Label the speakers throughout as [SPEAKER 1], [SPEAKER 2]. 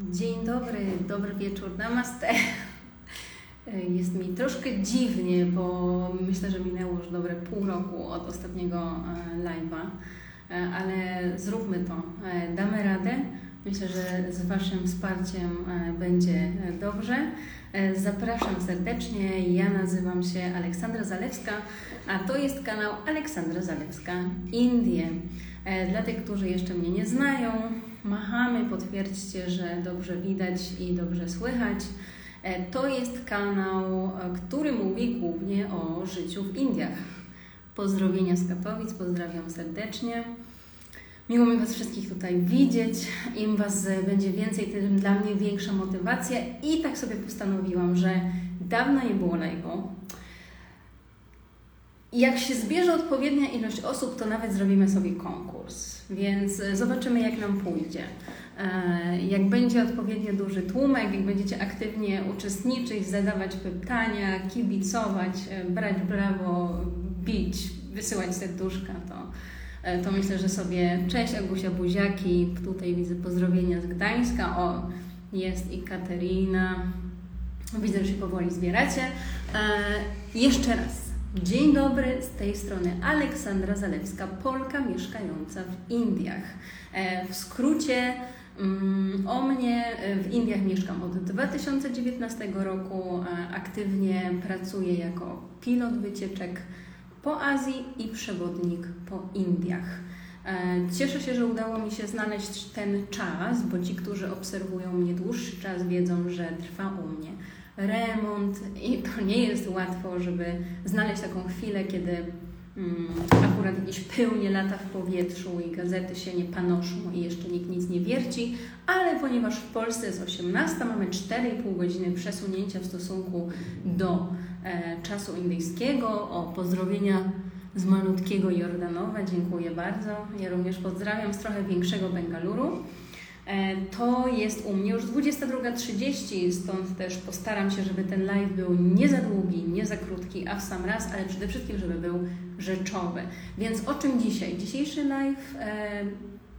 [SPEAKER 1] Dzień dobry, dobry wieczór, namaste. Jest mi troszkę dziwnie, bo myślę, że minęło już dobre pół roku od ostatniego e, live'a, e, ale zróbmy to, e, damy radę. Myślę, że z Waszym wsparciem będzie dobrze. Zapraszam serdecznie. Ja nazywam się Aleksandra Zalewska, a to jest kanał Aleksandra Zalewska Indie. Dla tych, którzy jeszcze mnie nie znają, machamy, potwierdźcie, że dobrze widać i dobrze słychać. E, to jest kanał, e, który mówi głównie o życiu w Indiach. Pozdrowienia z Katowic, pozdrawiam serdecznie. Miło mi Was wszystkich tutaj widzieć. Im Was będzie więcej, tym dla mnie większa motywacja. I tak sobie postanowiłam, że dawno nie było live'u. Jak się zbierze odpowiednia ilość osób, to nawet zrobimy sobie konkurs. Więc e, zobaczymy, jak nam pójdzie. E, jak będzie odpowiednio duży tłumek, jak będziecie aktywnie uczestniczyć, zadawać pytania, kibicować, e, brać brawo, bić, wysyłać serduszka, to, to myślę, że sobie cześć Agusia Buziaki, tutaj widzę pozdrowienia z Gdańska, o jest i Katerina, widzę, że się powoli zbieracie. Jeszcze raz, Dzień dobry, z tej strony Aleksandra Zalewska, Polka mieszkająca w Indiach. E, w skrócie mm, o mnie e, w Indiach mieszkam od 2019 roku. E, aktywnie pracuję jako pilot wycieczek po Azji i przewodnik po Indiach. Cieszę się, że udało mi się znaleźć ten czas, bo ci, którzy obserwują mnie dłuższy czas, wiedzą, że trwa u mnie remont i to nie jest łatwo, żeby znaleźć taką chwilę, kiedy mm, akurat jakieś pełnie lata w powietrzu i gazety się nie panoszą i jeszcze nikt nic nie wierci, ale ponieważ w Polsce jest 18, mamy 4,5 godziny przesunięcia w stosunku do e, czasu indyjskiego. O pozdrowienia z malutkiego Jordanowa, dziękuję bardzo. Ja również pozdrawiam z trochę większego Bengaluru. E, to jest u mnie już 22.30, stąd też postaram się, żeby ten live był nie za długi, nie za krótki, a w sam raz, ale przede wszystkim, żeby był rzeczowy. Więc o czym dzisiaj? Dzisiejszy live e,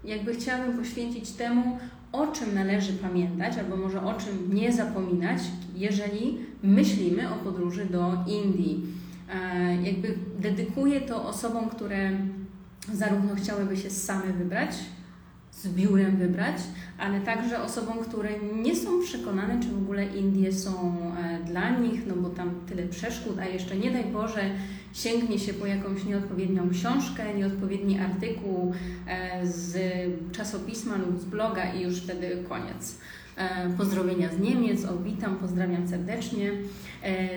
[SPEAKER 1] jakby chciałabym poświęcić temu, o czym należy pamiętać, albo może o czym nie zapominać, jeżeli myślimy o podróży do Indii. E, jakby dedykuję to osobom, które zarówno chciałyby się same wybrać, z biurem wybrać, ale także osobom, które nie są przekonane, czy w ogóle Indie są e, dla nich, no bo tam tyle przeszkód, a jeszcze nie daj Boże sięgnie się po jakąś nieodpowiednią książkę, nieodpowiedni artykuł e, z czasopisma lub z bloga i już wtedy koniec. E, pozdrowienia z Niemiec, o witam, pozdrawiam serdecznie.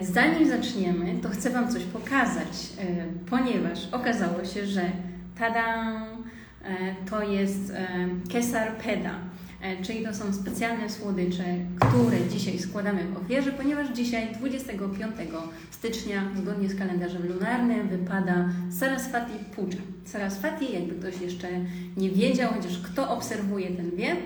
[SPEAKER 1] Zanim zaczniemy, to chcę Wam coś pokazać, ponieważ okazało się, że tada! E, to jest e, kesar peda, e, czyli to są specjalne słodycze, które dzisiaj składamy w ofierze, ponieważ dzisiaj 25 stycznia zgodnie z kalendarzem lunarnym wypada Saraswati Puja. Saraswati, jakby ktoś jeszcze nie wiedział, chociaż kto obserwuje, ten wie,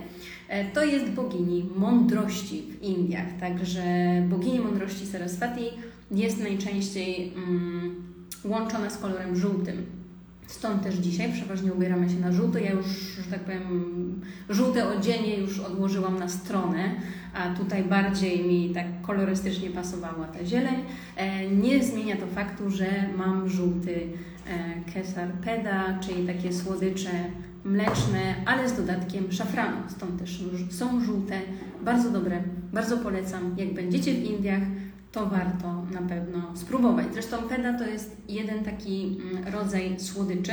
[SPEAKER 1] to jest bogini mądrości w Indiach. Także bogini mądrości Saraswati jest najczęściej mm, łączona z kolorem żółtym. Stąd też dzisiaj przeważnie ubieramy się na żółto. Ja już, że tak powiem, żółte odzienie już odłożyłam na stronę, a tutaj bardziej mi tak kolorystycznie pasowała ta zieleń. E, nie zmienia to faktu, że mam żółty e, kesar peda, czyli takie słodycze mleczne, ale z dodatkiem szafranu. Stąd też są żółte, bardzo dobre, bardzo polecam. Jak będziecie w Indiach, to warto na pewno spróbować. Zresztą peda to jest jeden taki mm, rodzaj słodyczy,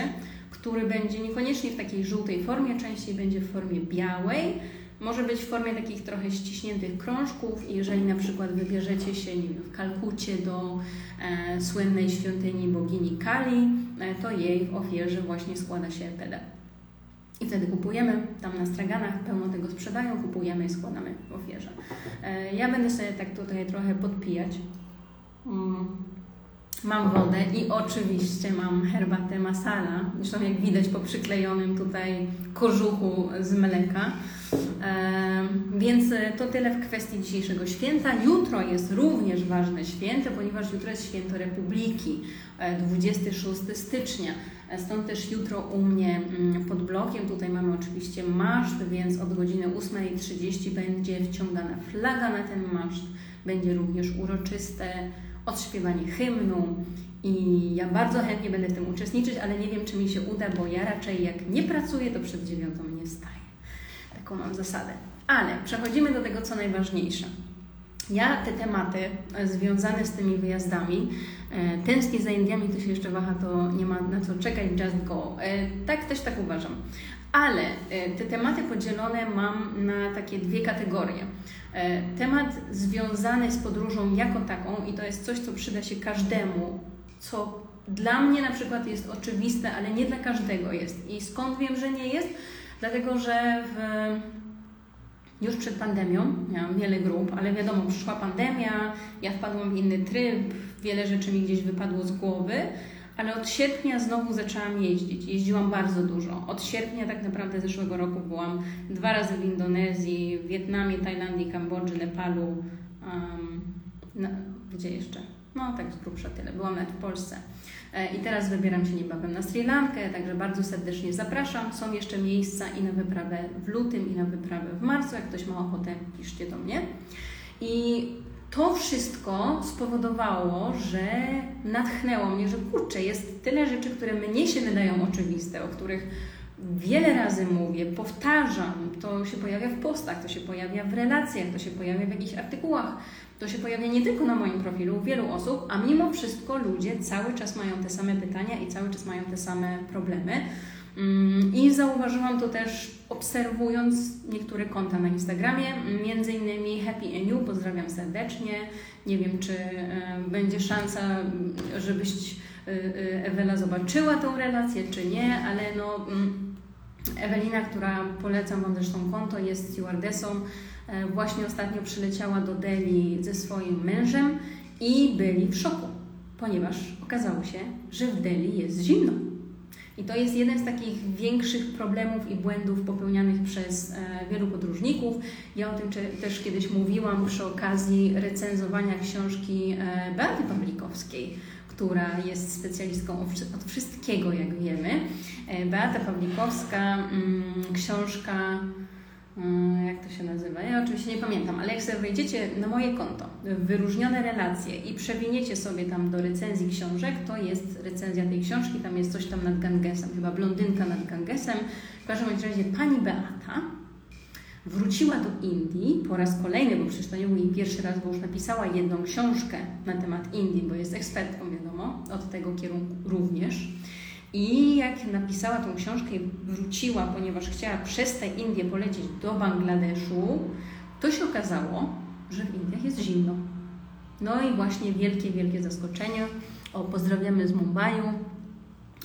[SPEAKER 1] który będzie niekoniecznie w takiej żółtej formie, częściej będzie w formie białej. Może być w formie takich trochę ściśniętych krążków jeżeli na przykład wybierzecie się nie wiem, w Kalkucie do e, słynnej świątyni bogini Kali, e, to jej w ofierze właśnie składa się peda. I wtedy kupujemy, tam na straganach pełno tego sprzedają, kupujemy i składamy w ofierze. E, ja będę sobie tak tutaj trochę podpijać. Mm. Mam wodę i oczywiście mam herbatę masala, zresztą jak widać po przyklejonym tutaj kożuchu z mleka. E, więc to tyle w kwestii dzisiejszego święta. Jutro jest również ważne święto, ponieważ jutro jest święto Republiki, 26 e, stycznia. Stąd też jutro u mnie mm, pod blokiem, tutaj mamy oczywiście maszt, więc od godziny 8.30 będzie wciągana flaga na ten maszt. Będzie również uroczyste odśpiewanie hymnu i ja bardzo chętnie będę w tym uczestniczyć, ale nie wiem, czy mi się uda, bo ja raczej jak nie pracuję, to przed dziewiątą nie wstaję. Taką mam zasadę. Ale przechodzimy do tego, co najważniejsze. Ja te tematy związane z tymi wyjazdami, e, tęsknię za Indiami, to się jeszcze waha, to nie ma na co czekać, just go. E, tak, też tak uważam. Ale e, te tematy podzielone mam na takie dwie kategorie. Temat związany z podróżą jako taką i to jest coś, co przyda się każdemu, co dla mnie na przykład jest oczywiste, ale nie dla każdego jest. I skąd wiem, że nie jest? Dlatego, że w już przed pandemią miałam wiele grup, ale wiadomo, przyszła pandemia, ja wpadłam w inny tryb, wiele rzeczy mi gdzieś wypadło z głowy, ale od sierpnia znowu zaczęłam jeździć. Jeździłam bardzo dużo. Od sierpnia tak naprawdę zeszłego roku byłam dwa razy w Indonezji, w Wietnamie, Tajlandii, Kambodży, Nepalu. Um, no, gdzie jeszcze? No tak z grubsza tyle. Byłam nawet w Polsce. E, I teraz wybieram się niebawem na Sri Lankę, także bardzo serdecznie zapraszam. Są jeszcze miejsca i na wyprawę w lutym, i na wyprawę w marcu. Jak ktoś ma ochotę, piszcie do mnie. I to wszystko spowodowało, że natchnęło mnie, że kurczę, jest tyle rzeczy, które mnie się wydają oczywiste, o których wiele razy mówię, powtarzam, to się pojawia w postach, to się pojawia w relacjach, to się pojawia w jakichś artykułach, to się pojawia nie tylko na moim profilu, wielu osób, a mimo wszystko ludzie cały czas mają te same pytania i cały czas mają te same problemy. Mm, I zauważyłam to też obserwując niektóre konta na Instagramie, między innymi Happy and You, pozdrawiam serdecznie. Nie wiem, czy będzie szansa, żebyś e, e, Ewela zobaczyła tą relację, czy nie, ale no mm, Ewelina, która polecam Wam zresztą konto, jest stewardessą, właśnie ostatnio przyleciała do Delhi ze swoim mężem i byli w szoku, ponieważ okazało się, że w Delhi jest zimno. I to jest jeden z takich większych problemów i błędów popełnianych przez e, wielu podróżników. Ja o tym też kiedyś mówiłam przy okazji recenzowania książki e, Beaty Pawlikowskiej, która jest specjalistką od wszystkiego, jak wiemy. E, Beata Pawlikowska, mm, książka Mm, jak to się nazywa? Ja oczywiście nie pamiętam, ale jak sobie wejdziecie na moje konto, wyróżnione relacje i przewiniecie sobie tam do recenzji książek, to jest recenzja tej książki, tam jest coś tam nad Gangesem, chyba blondynka nad Gangesem. W każdym razie pani Beata wróciła do Indii po raz kolejny, bo przecież to nie był jej pierwszy raz, bo już napisała jedną książkę na temat Indii, bo jest ekspertką, wiadomo, od tego kierunku również. I jak napisała tą książkę i wróciła, ponieważ chciała przez te Indie polecieć do Bangladeszu, to się okazało, że w Indiach jest zimno. No i właśnie wielkie, wielkie zaskoczenie. O, pozdrawiamy z Mumbaiu.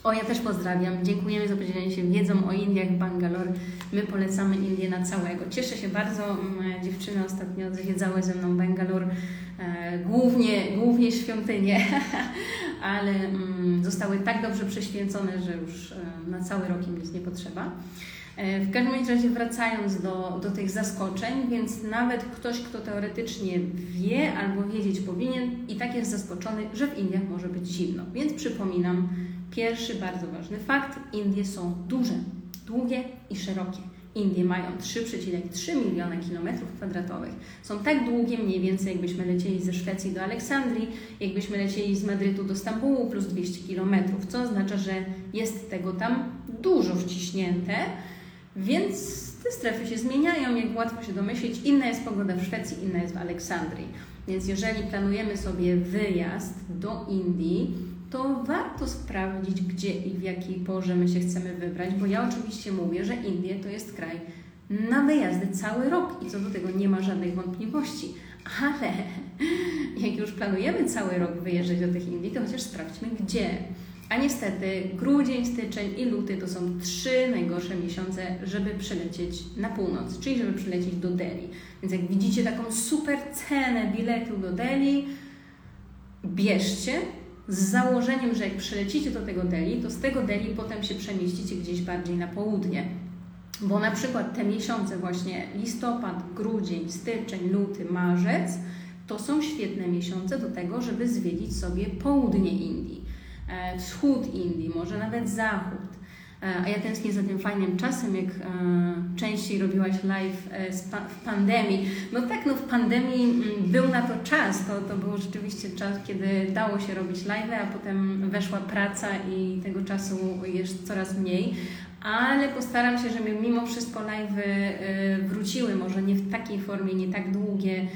[SPEAKER 1] O, ja też pozdrawiam. Dziękujemy za podzielenie się wiedzą o Indiach, Bangalore. My polecamy Indie na całego. Cieszę się bardzo. Mm, dziewczyny ostatnio zwiedzały ze mną Bangalore, e, głównie, głównie świątynie, ale mm, zostały tak dobrze prześwięcone, że już e, na cały rok im nic nie potrzeba. E, w każdym razie wracając do, do tych zaskoczeń, więc nawet ktoś, kto teoretycznie wie albo wiedzieć powinien, i tak jest zaskoczony, że w Indiach może być zimno. Więc przypominam, pierwszy bardzo ważny fakt: Indie są duże, długie i szerokie. Indie mają 3,3 miliona kilometrów kwadratowych. Są tak długie mniej więcej, jakbyśmy lecieli ze Szwecji do Aleksandrii, jakbyśmy lecieli z Madrytu do Stambułu plus 200 kilometrów, co oznacza, że jest tego tam dużo wciśnięte, więc te strefy się zmieniają, jak łatwo się domyślić. Inna jest pogoda w Szwecji, inna jest w Aleksandrii. Więc jeżeli planujemy sobie wyjazd do Indii, to warto sprawdzić, gdzie i w jakiej porze my się chcemy wybrać, bo ja oczywiście mówię, że Indie to jest kraj na wyjazdy cały rok i co do tego nie ma żadnych wątpliwości. Ale jak już planujemy cały rok wyjeżdżać do tych Indii, to chociaż sprawdźmy gdzie. A niestety grudzień, styczeń i luty to są trzy najgorsze miesiące, żeby przylecieć na północ, czyli żeby przylecieć do Delhi. Więc jak widzicie taką super cenę biletu do Delhi, bierzcie, z założeniem, że jak przylecicie do tego Delhi, to z tego Delhi potem się przemieścicie gdzieś bardziej na południe. Bo na przykład te miesiące właśnie listopad, grudzień, styczeń, luty, marzec to są świetne miesiące do tego, żeby zwiedzić sobie południe Indii. e, wschód Indii, może nawet zachód. E, a ja tęsknię za tym fajnym czasem, jak e, częściej robiłaś live e, w pandemii. No tak, no w pandemii mm, był na to czas. To, to był rzeczywiście czas, kiedy dało się robić live, a potem weszła praca i tego czasu jest coraz mniej. Ale postaram się, żeby mimo wszystko live wróciły, może nie w takiej formie, nie tak długie,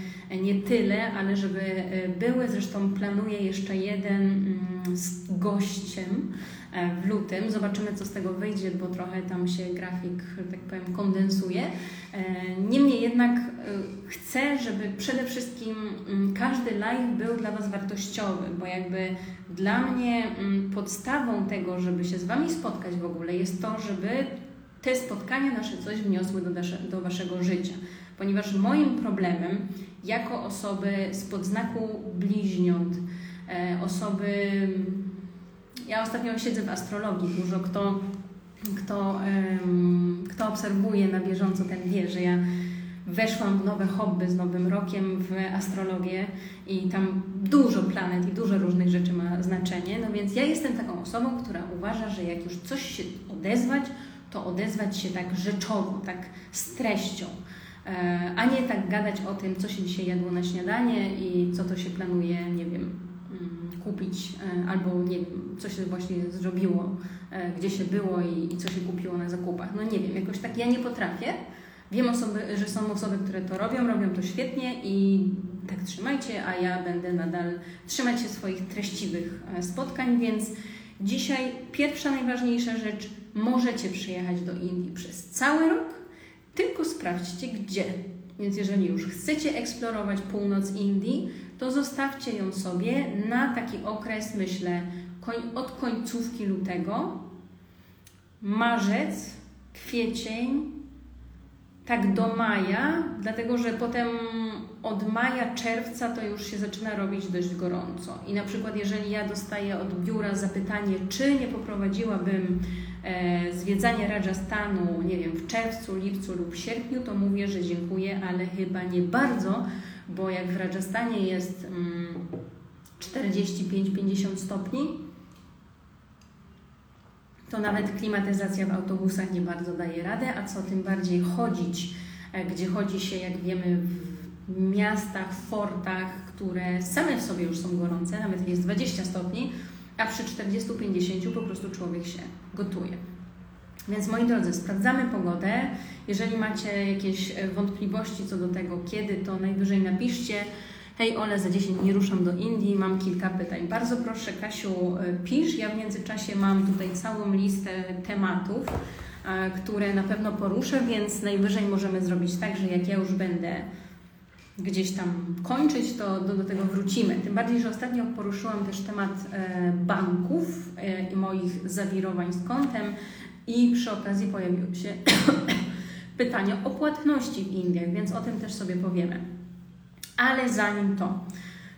[SPEAKER 1] nie tyle, ale żeby były. Zresztą planuję jeszcze jeden mm, z gościem w lutym. Zobaczymy, co z tego wyjdzie, bo trochę tam się grafik, tak powiem, kondensuje. E, niemniej jednak e, chcę, żeby przede wszystkim mm, każdy live był dla Was wartościowy, bo jakby dla mnie mm, podstawą tego, żeby się z Wami spotkać w ogóle jest to, żeby te spotkania nasze coś wniosły do, do Waszego życia. Ponieważ moim problemem jako osoby z podznaku bliźniąt, osoby ja ostatnio siedzę w astrologii dużo. Kto, kto, kto obserwuje na bieżąco, ten wie, że ja weszłam w nowe hobby z nowym rokiem w astrologię i tam dużo planet i dużo różnych rzeczy ma znaczenie. No więc ja jestem taką osobą, która uważa, że jak już coś się odezwać, to odezwać się tak rzeczowo, tak z treścią, e, a nie tak gadać o tym, co się dzisiaj jadło na śniadanie i co to się planuje, nie wiem, kupić, e, albo nie wiem, co się właśnie zrobiło, e, gdzie się było i, i co się kupiło na zakupach. No nie wiem, jakoś tak ja nie potrafię. Wiem, osoby, że są osoby, które to robią, robią to świetnie i tak trzymajcie, a ja będę nadal trzymać się swoich treściwych e, spotkań, więc dzisiaj pierwsza najważniejsza rzecz, możecie przyjechać do Indii przez cały rok, tylko sprawdźcie gdzie. Więc jeżeli już chcecie eksplorować północ Indii, to zostawcie ją sobie na taki okres, myślę, od końcówki lutego, marzec, kwiecień, tak do maja, dlatego że potem od maja, czerwca to już się zaczyna robić dość gorąco. I na przykład, jeżeli ja dostaję od biura zapytanie, czy nie poprowadziłabym e, zwiedzania Rajasthanu, nie wiem, w czerwcu, lipcu lub sierpniu, to mówię, że dziękuję, ale chyba nie bardzo, bo jak w Rajasthanie jest mm, 45-50 stopni, to nawet klimatyzacja w autobusach nie bardzo daje radę, a co tym bardziej chodzić, e, gdzie chodzi się, jak wiemy, w miastach, fortach, które same w sobie już są gorące, nawet jest 20 stopni, a przy 40-50 po prostu człowiek się gotuje. Więc moi drodzy, sprawdzamy pogodę. Jeżeli macie jakieś e, wątpliwości co do tego, kiedy, to najwyżej napiszcie. Hej Ole, za 10 dni ruszam do Indii, mam kilka pytań. Bardzo proszę Kasiu, e, pisz. Ja w międzyczasie mam tutaj całą listę tematów, e, które na pewno poruszę, więc najwyżej możemy zrobić tak, że jak ja już będę gdzieś tam kończyć, to do, do tego wrócimy. Tym bardziej, że ostatnio poruszyłam też temat banków i moich zawirowań z kontem. I przy okazji pojawiły się pytania o płatności w Indiach, więc o tym też sobie powiemy. Ale zanim to,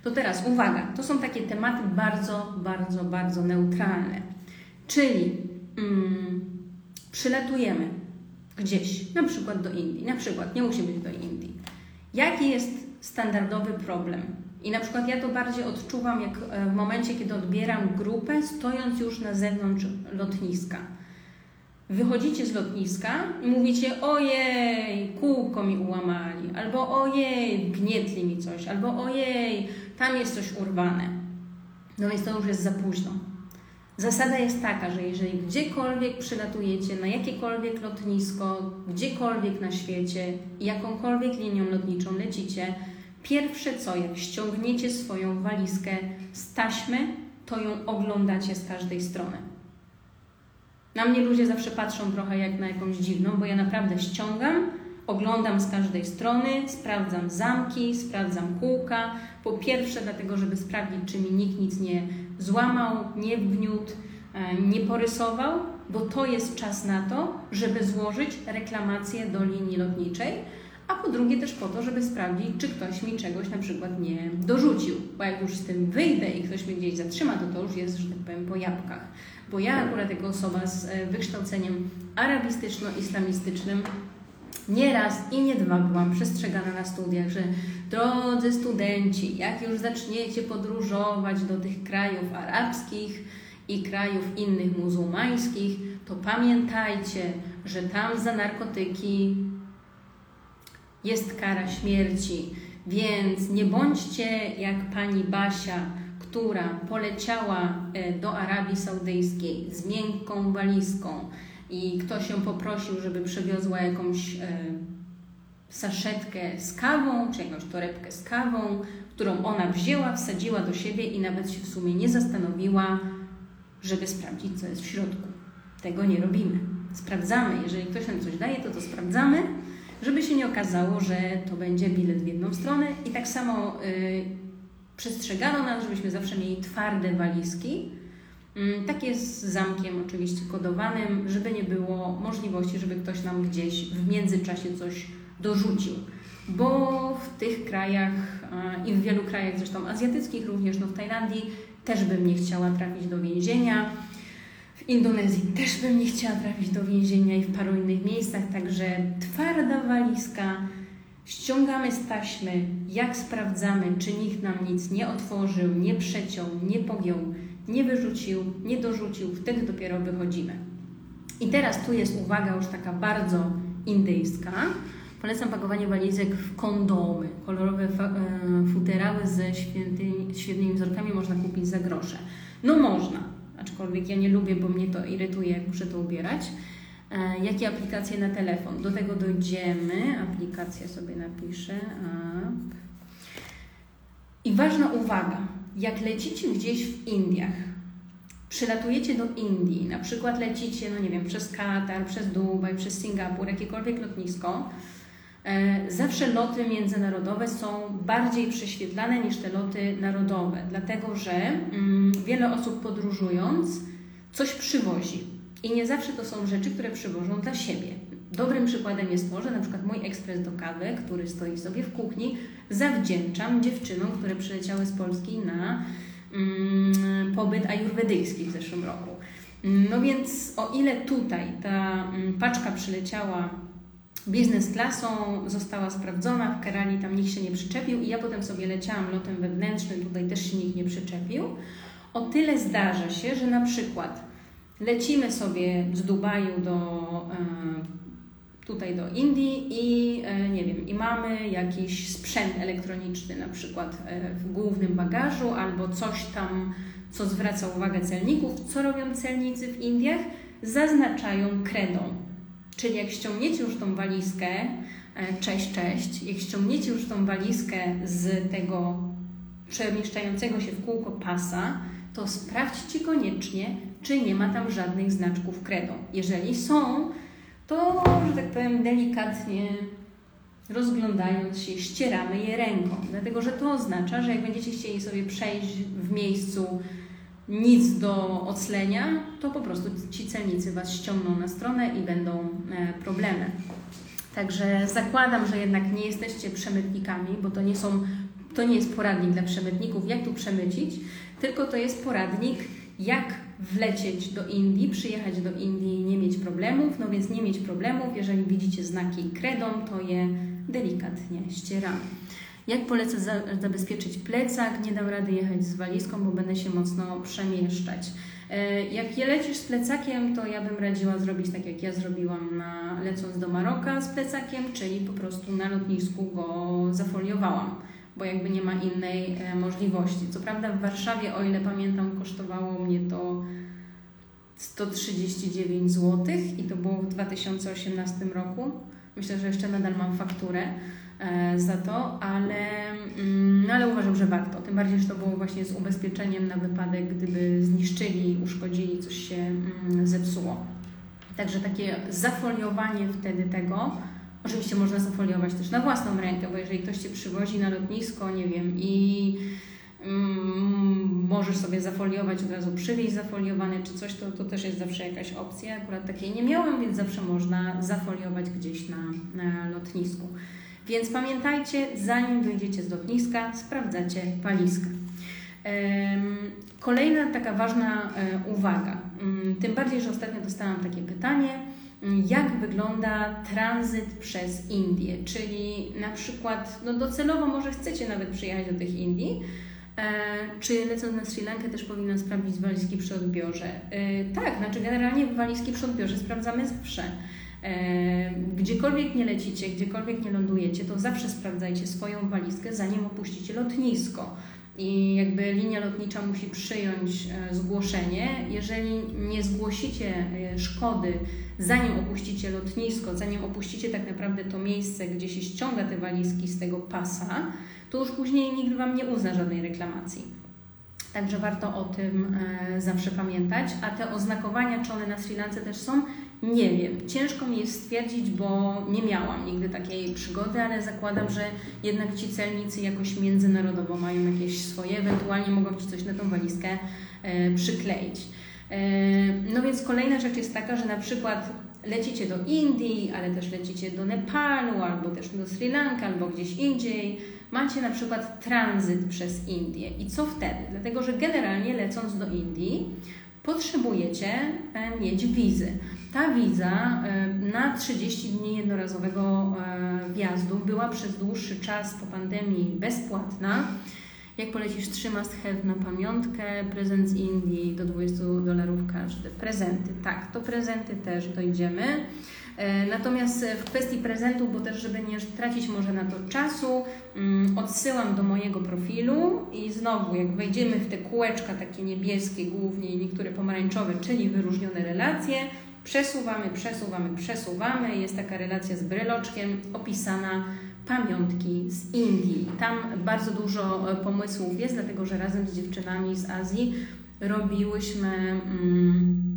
[SPEAKER 1] to teraz uwaga, to są takie tematy bardzo, bardzo, bardzo neutralne. Czyli mm, przylatujemy gdzieś, na przykład do Indii, na przykład, nie musi być do Indii. Jaki jest standardowy problem? I na przykład ja to bardziej odczuwam, jak e, w momencie, kiedy odbieram grupę, stojąc już na zewnątrz lotniska wychodzicie z lotniska i mówicie ojej, kółko mi ułamali, albo ojej, gnietli mi coś, albo ojej, tam jest coś urwane. No więc to już jest za późno. Zasada jest taka, że jeżeli gdziekolwiek przylatujecie, na jakiekolwiek lotnisko, gdziekolwiek na świecie, jakąkolwiek linią lotniczą lecicie, pierwsze co, jak ściągniecie swoją walizkę z taśmy, to ją oglądacie z każdej strony. Na mnie ludzie zawsze patrzą trochę jak na jakąś dziwną, bo ja naprawdę ściągam, oglądam z każdej strony, sprawdzam zamki, sprawdzam kółka. Po pierwsze, dlatego, żeby sprawdzić, czy mi nikt nic nie złamał, nie wgniótł, e, nie porysował, bo to jest czas na to, żeby złożyć reklamację do linii lotniczej, a po drugie też po to, żeby sprawdzić, czy ktoś mi czegoś na przykład nie dorzucił, bo jak już z tym wyjdę i ktoś mnie gdzieś zatrzyma, to to już jest, że tak powiem, po jabłkach bo ja akurat jako osoba z e, wykształceniem arabistyczno-islamistycznym nieraz i nie dwa byłam przestrzegana na studiach, że drodzy studenci, jak już zaczniecie podróżować do tych krajów arabskich i krajów innych muzułmańskich, to pamiętajcie, że tam za narkotyki jest kara śmierci. Więc nie bądźcie jak pani Basia, która poleciała e, do Arabii Saudyjskiej z miękką walizką i ktoś ją poprosił, żeby przywiozła jakąś e, saszetkę z kawą, czy jakąś torebkę z kawą, którą ona wzięła, wsadziła do siebie i nawet się w sumie nie zastanowiła, żeby sprawdzić, co jest w środku. Tego nie robimy. Sprawdzamy. Jeżeli ktoś nam coś daje, to to sprawdzamy, żeby się nie okazało, że to będzie bilet w jedną stronę. I tak samo y, przestrzegano nas, żebyśmy zawsze mieli twarde walizki, mm, takie z zamkiem oczywiście kodowanym, żeby nie było możliwości, żeby ktoś nam gdzieś w międzyczasie coś dorzucił. Bo w tych krajach i w wielu krajach zresztą azjatyckich, również no w Tajlandii, też bym nie chciała trafić do więzienia. W Indonezji też bym nie chciała trafić do więzienia i w paru innych miejscach, także twarda walizka, ściągamy z taśmy, jak sprawdzamy, czy nikt nam nic nie otworzył, nie przeciął, nie pogiął, nie wyrzucił, nie dorzucił, wtedy dopiero wychodzimy. I teraz tu jest uwaga już taka bardzo indyjska. Polecam pakowanie walizek w kondomy. Kolorowe e, futerały ze świętymi, świetnymi wzorkami można kupić za grosze. No można, aczkolwiek ja nie lubię, bo mnie to irytuje, jak muszę to ubierać. E, jakie aplikacje na telefon? Do tego dojdziemy. Aplikację sobie napiszę. I ważna uwaga, jak lecicie gdzieś w Indiach, przylatujecie do Indii, na przykład lecicie, no nie wiem, przez Katar, przez Dubaj, przez Singapur, jakiekolwiek lotnisko, e, zawsze loty międzynarodowe są bardziej prześwietlane niż te loty narodowe, dlatego że mm, wiele osób podróżując coś przywozi. I nie zawsze to są rzeczy, które przywożą dla siebie. Dobrym przykładem jest to, że na przykład mój ekspres do kawy, który stoi sobie w kuchni, zawdzięczam dziewczynom, które przyleciały z Polski na mm, pobyt ajurwedyjski w zeszłym roku. No więc o ile tutaj ta mm, paczka przyleciała biznes klasą, została sprawdzona, w Kerali tam nikt się nie przyczepił i ja potem sobie leciałam lotem wewnętrznym, tutaj też się nikt nie przyczepił, o tyle zdarza się, że na przykład lecimy sobie z Dubaju do e, tutaj do Indii i e, nie wiem, i mamy jakiś sprzęt elektroniczny na przykład e, w głównym bagażu albo coś tam, co zwraca uwagę celników. Co robią celnicy w Indiach? Zaznaczają kredą. Czyli jak ściągniecie już tą walizkę, cześć, cześć, jak ściągniecie już tą walizkę z tego przemieszczającego się w kółko pasa, to sprawdźcie koniecznie, czy nie ma tam żadnych znaczków kredą. Jeżeli są, to, że tak powiem, delikatnie rozglądając się, ścieramy je ręką, dlatego że to oznacza, że jak będziecie chcieli sobie przejść w miejscu nic do oclenia, to po prostu ci celnicy Was ściągną na stronę i będą e, problemy. Także zakładam, że jednak nie jesteście przemytnikami, bo to nie są, to nie jest poradnik dla przemytników, jak tu przemycić, tylko to jest poradnik, jak wlecieć do Indii, przyjechać do Indii nie mieć problemów. No więc nie mieć problemów, jeżeli widzicie znaki kredą, to je delikatnie ścieramy. Jak polecę za, zabezpieczyć plecak? Nie dam rady jechać z walizką, bo będę się mocno przemieszczać. E, jak je lecisz z plecakiem, to ja bym radziła zrobić tak, jak ja zrobiłam na, lecąc do Maroka z plecakiem, czyli po prostu na lotnisku go zafoliowałam bo jakby nie ma innej e, możliwości. Co prawda w Warszawie, o ile pamiętam, kosztowało mnie to 139 zł i to było w 2018 roku. Myślę, że jeszcze nadal mam fakturę e, za to, ale, mm, no ale uważam, że warto. Tym bardziej, że to było właśnie z ubezpieczeniem na wypadek, gdyby zniszczyli, uszkodzili, coś się mm, zepsuło. Także takie zafoliowanie wtedy tego Oczywiście można zafoliować też na własną rękę, bo jeżeli ktoś Cię przywozi na lotnisko, nie wiem, i mm, możesz sobie zafoliować, od razu przywieźć zafoliowany czy coś, to, to też jest zawsze jakaś opcja. Akurat takiej nie miałam, więc zawsze można zafoliować gdzieś na, na lotnisku. Więc pamiętajcie, zanim wyjdziecie z lotniska, sprawdzacie walizkę. Kolejna taka ważna e, uwaga, mm, tym bardziej, że ostatnio dostałam takie pytanie, jak wygląda tranzyt przez Indię, czyli na przykład no docelowo może chcecie nawet przyjechać do tych Indii, E, czy lecąc na Sri Lankę też powinnam sprawdzić walizki przy odbiorze? E, tak, znaczy generalnie walizki przy odbiorze sprawdzamy zawsze. E, gdziekolwiek nie lecicie, gdziekolwiek nie lądujecie, to zawsze sprawdzajcie swoją walizkę, zanim opuścicie lotnisko. I jakby linia lotnicza musi przyjąć zgłoszenie. Jeżeli nie zgłosicie szkody, zanim opuścicie lotnisko, zanim opuścicie tak naprawdę to miejsce, gdzie się ściąga te walizki z tego pasa, to już później nikt Wam nie uzna żadnej reklamacji. Także warto o tym e, zawsze pamiętać. A te oznakowania, czy one na Sri Lance też są, nie wiem. Ciężko mi jest stwierdzić, bo nie miałam nigdy takiej przygody, ale zakładam, że jednak ci celnicy jakoś międzynarodowo mają jakieś swoje, ewentualnie mogą Ci coś na tą walizkę e, przykleić. E, no więc kolejna rzecz jest taka, że na przykład lecicie do Indii, ale też lecicie do Nepalu, albo też do Sri Lanki, albo gdzieś indziej macie na przykład tranzyt przez Indię. I co wtedy? Dlatego, że generalnie lecąc do Indii, potrzebujecie e, mieć wizy. Ta wiza e, na 30 dni jednorazowego e, wjazdu była przez dłuższy czas po pandemii bezpłatna. Jak polecisz 3 must have na pamiątkę, prezent z Indii do 20 dolarów każdy. Prezenty, tak, to prezenty też dojdziemy. E, natomiast w kwestii prezentu, bo też żeby nie tracić może na to czasu, mm, odsyłam do mojego profilu i znowu jak wejdziemy w te kółeczka takie niebieskie głównie i niektóre pomarańczowe, czyli wyróżnione relacje, przesuwamy, przesuwamy, przesuwamy. Jest taka relacja z bryloczkiem opisana pamiątki z Indii. Tam bardzo dużo e, pomysłów jest, dlatego że razem z dziewczynami z Azji robiłyśmy. Mm,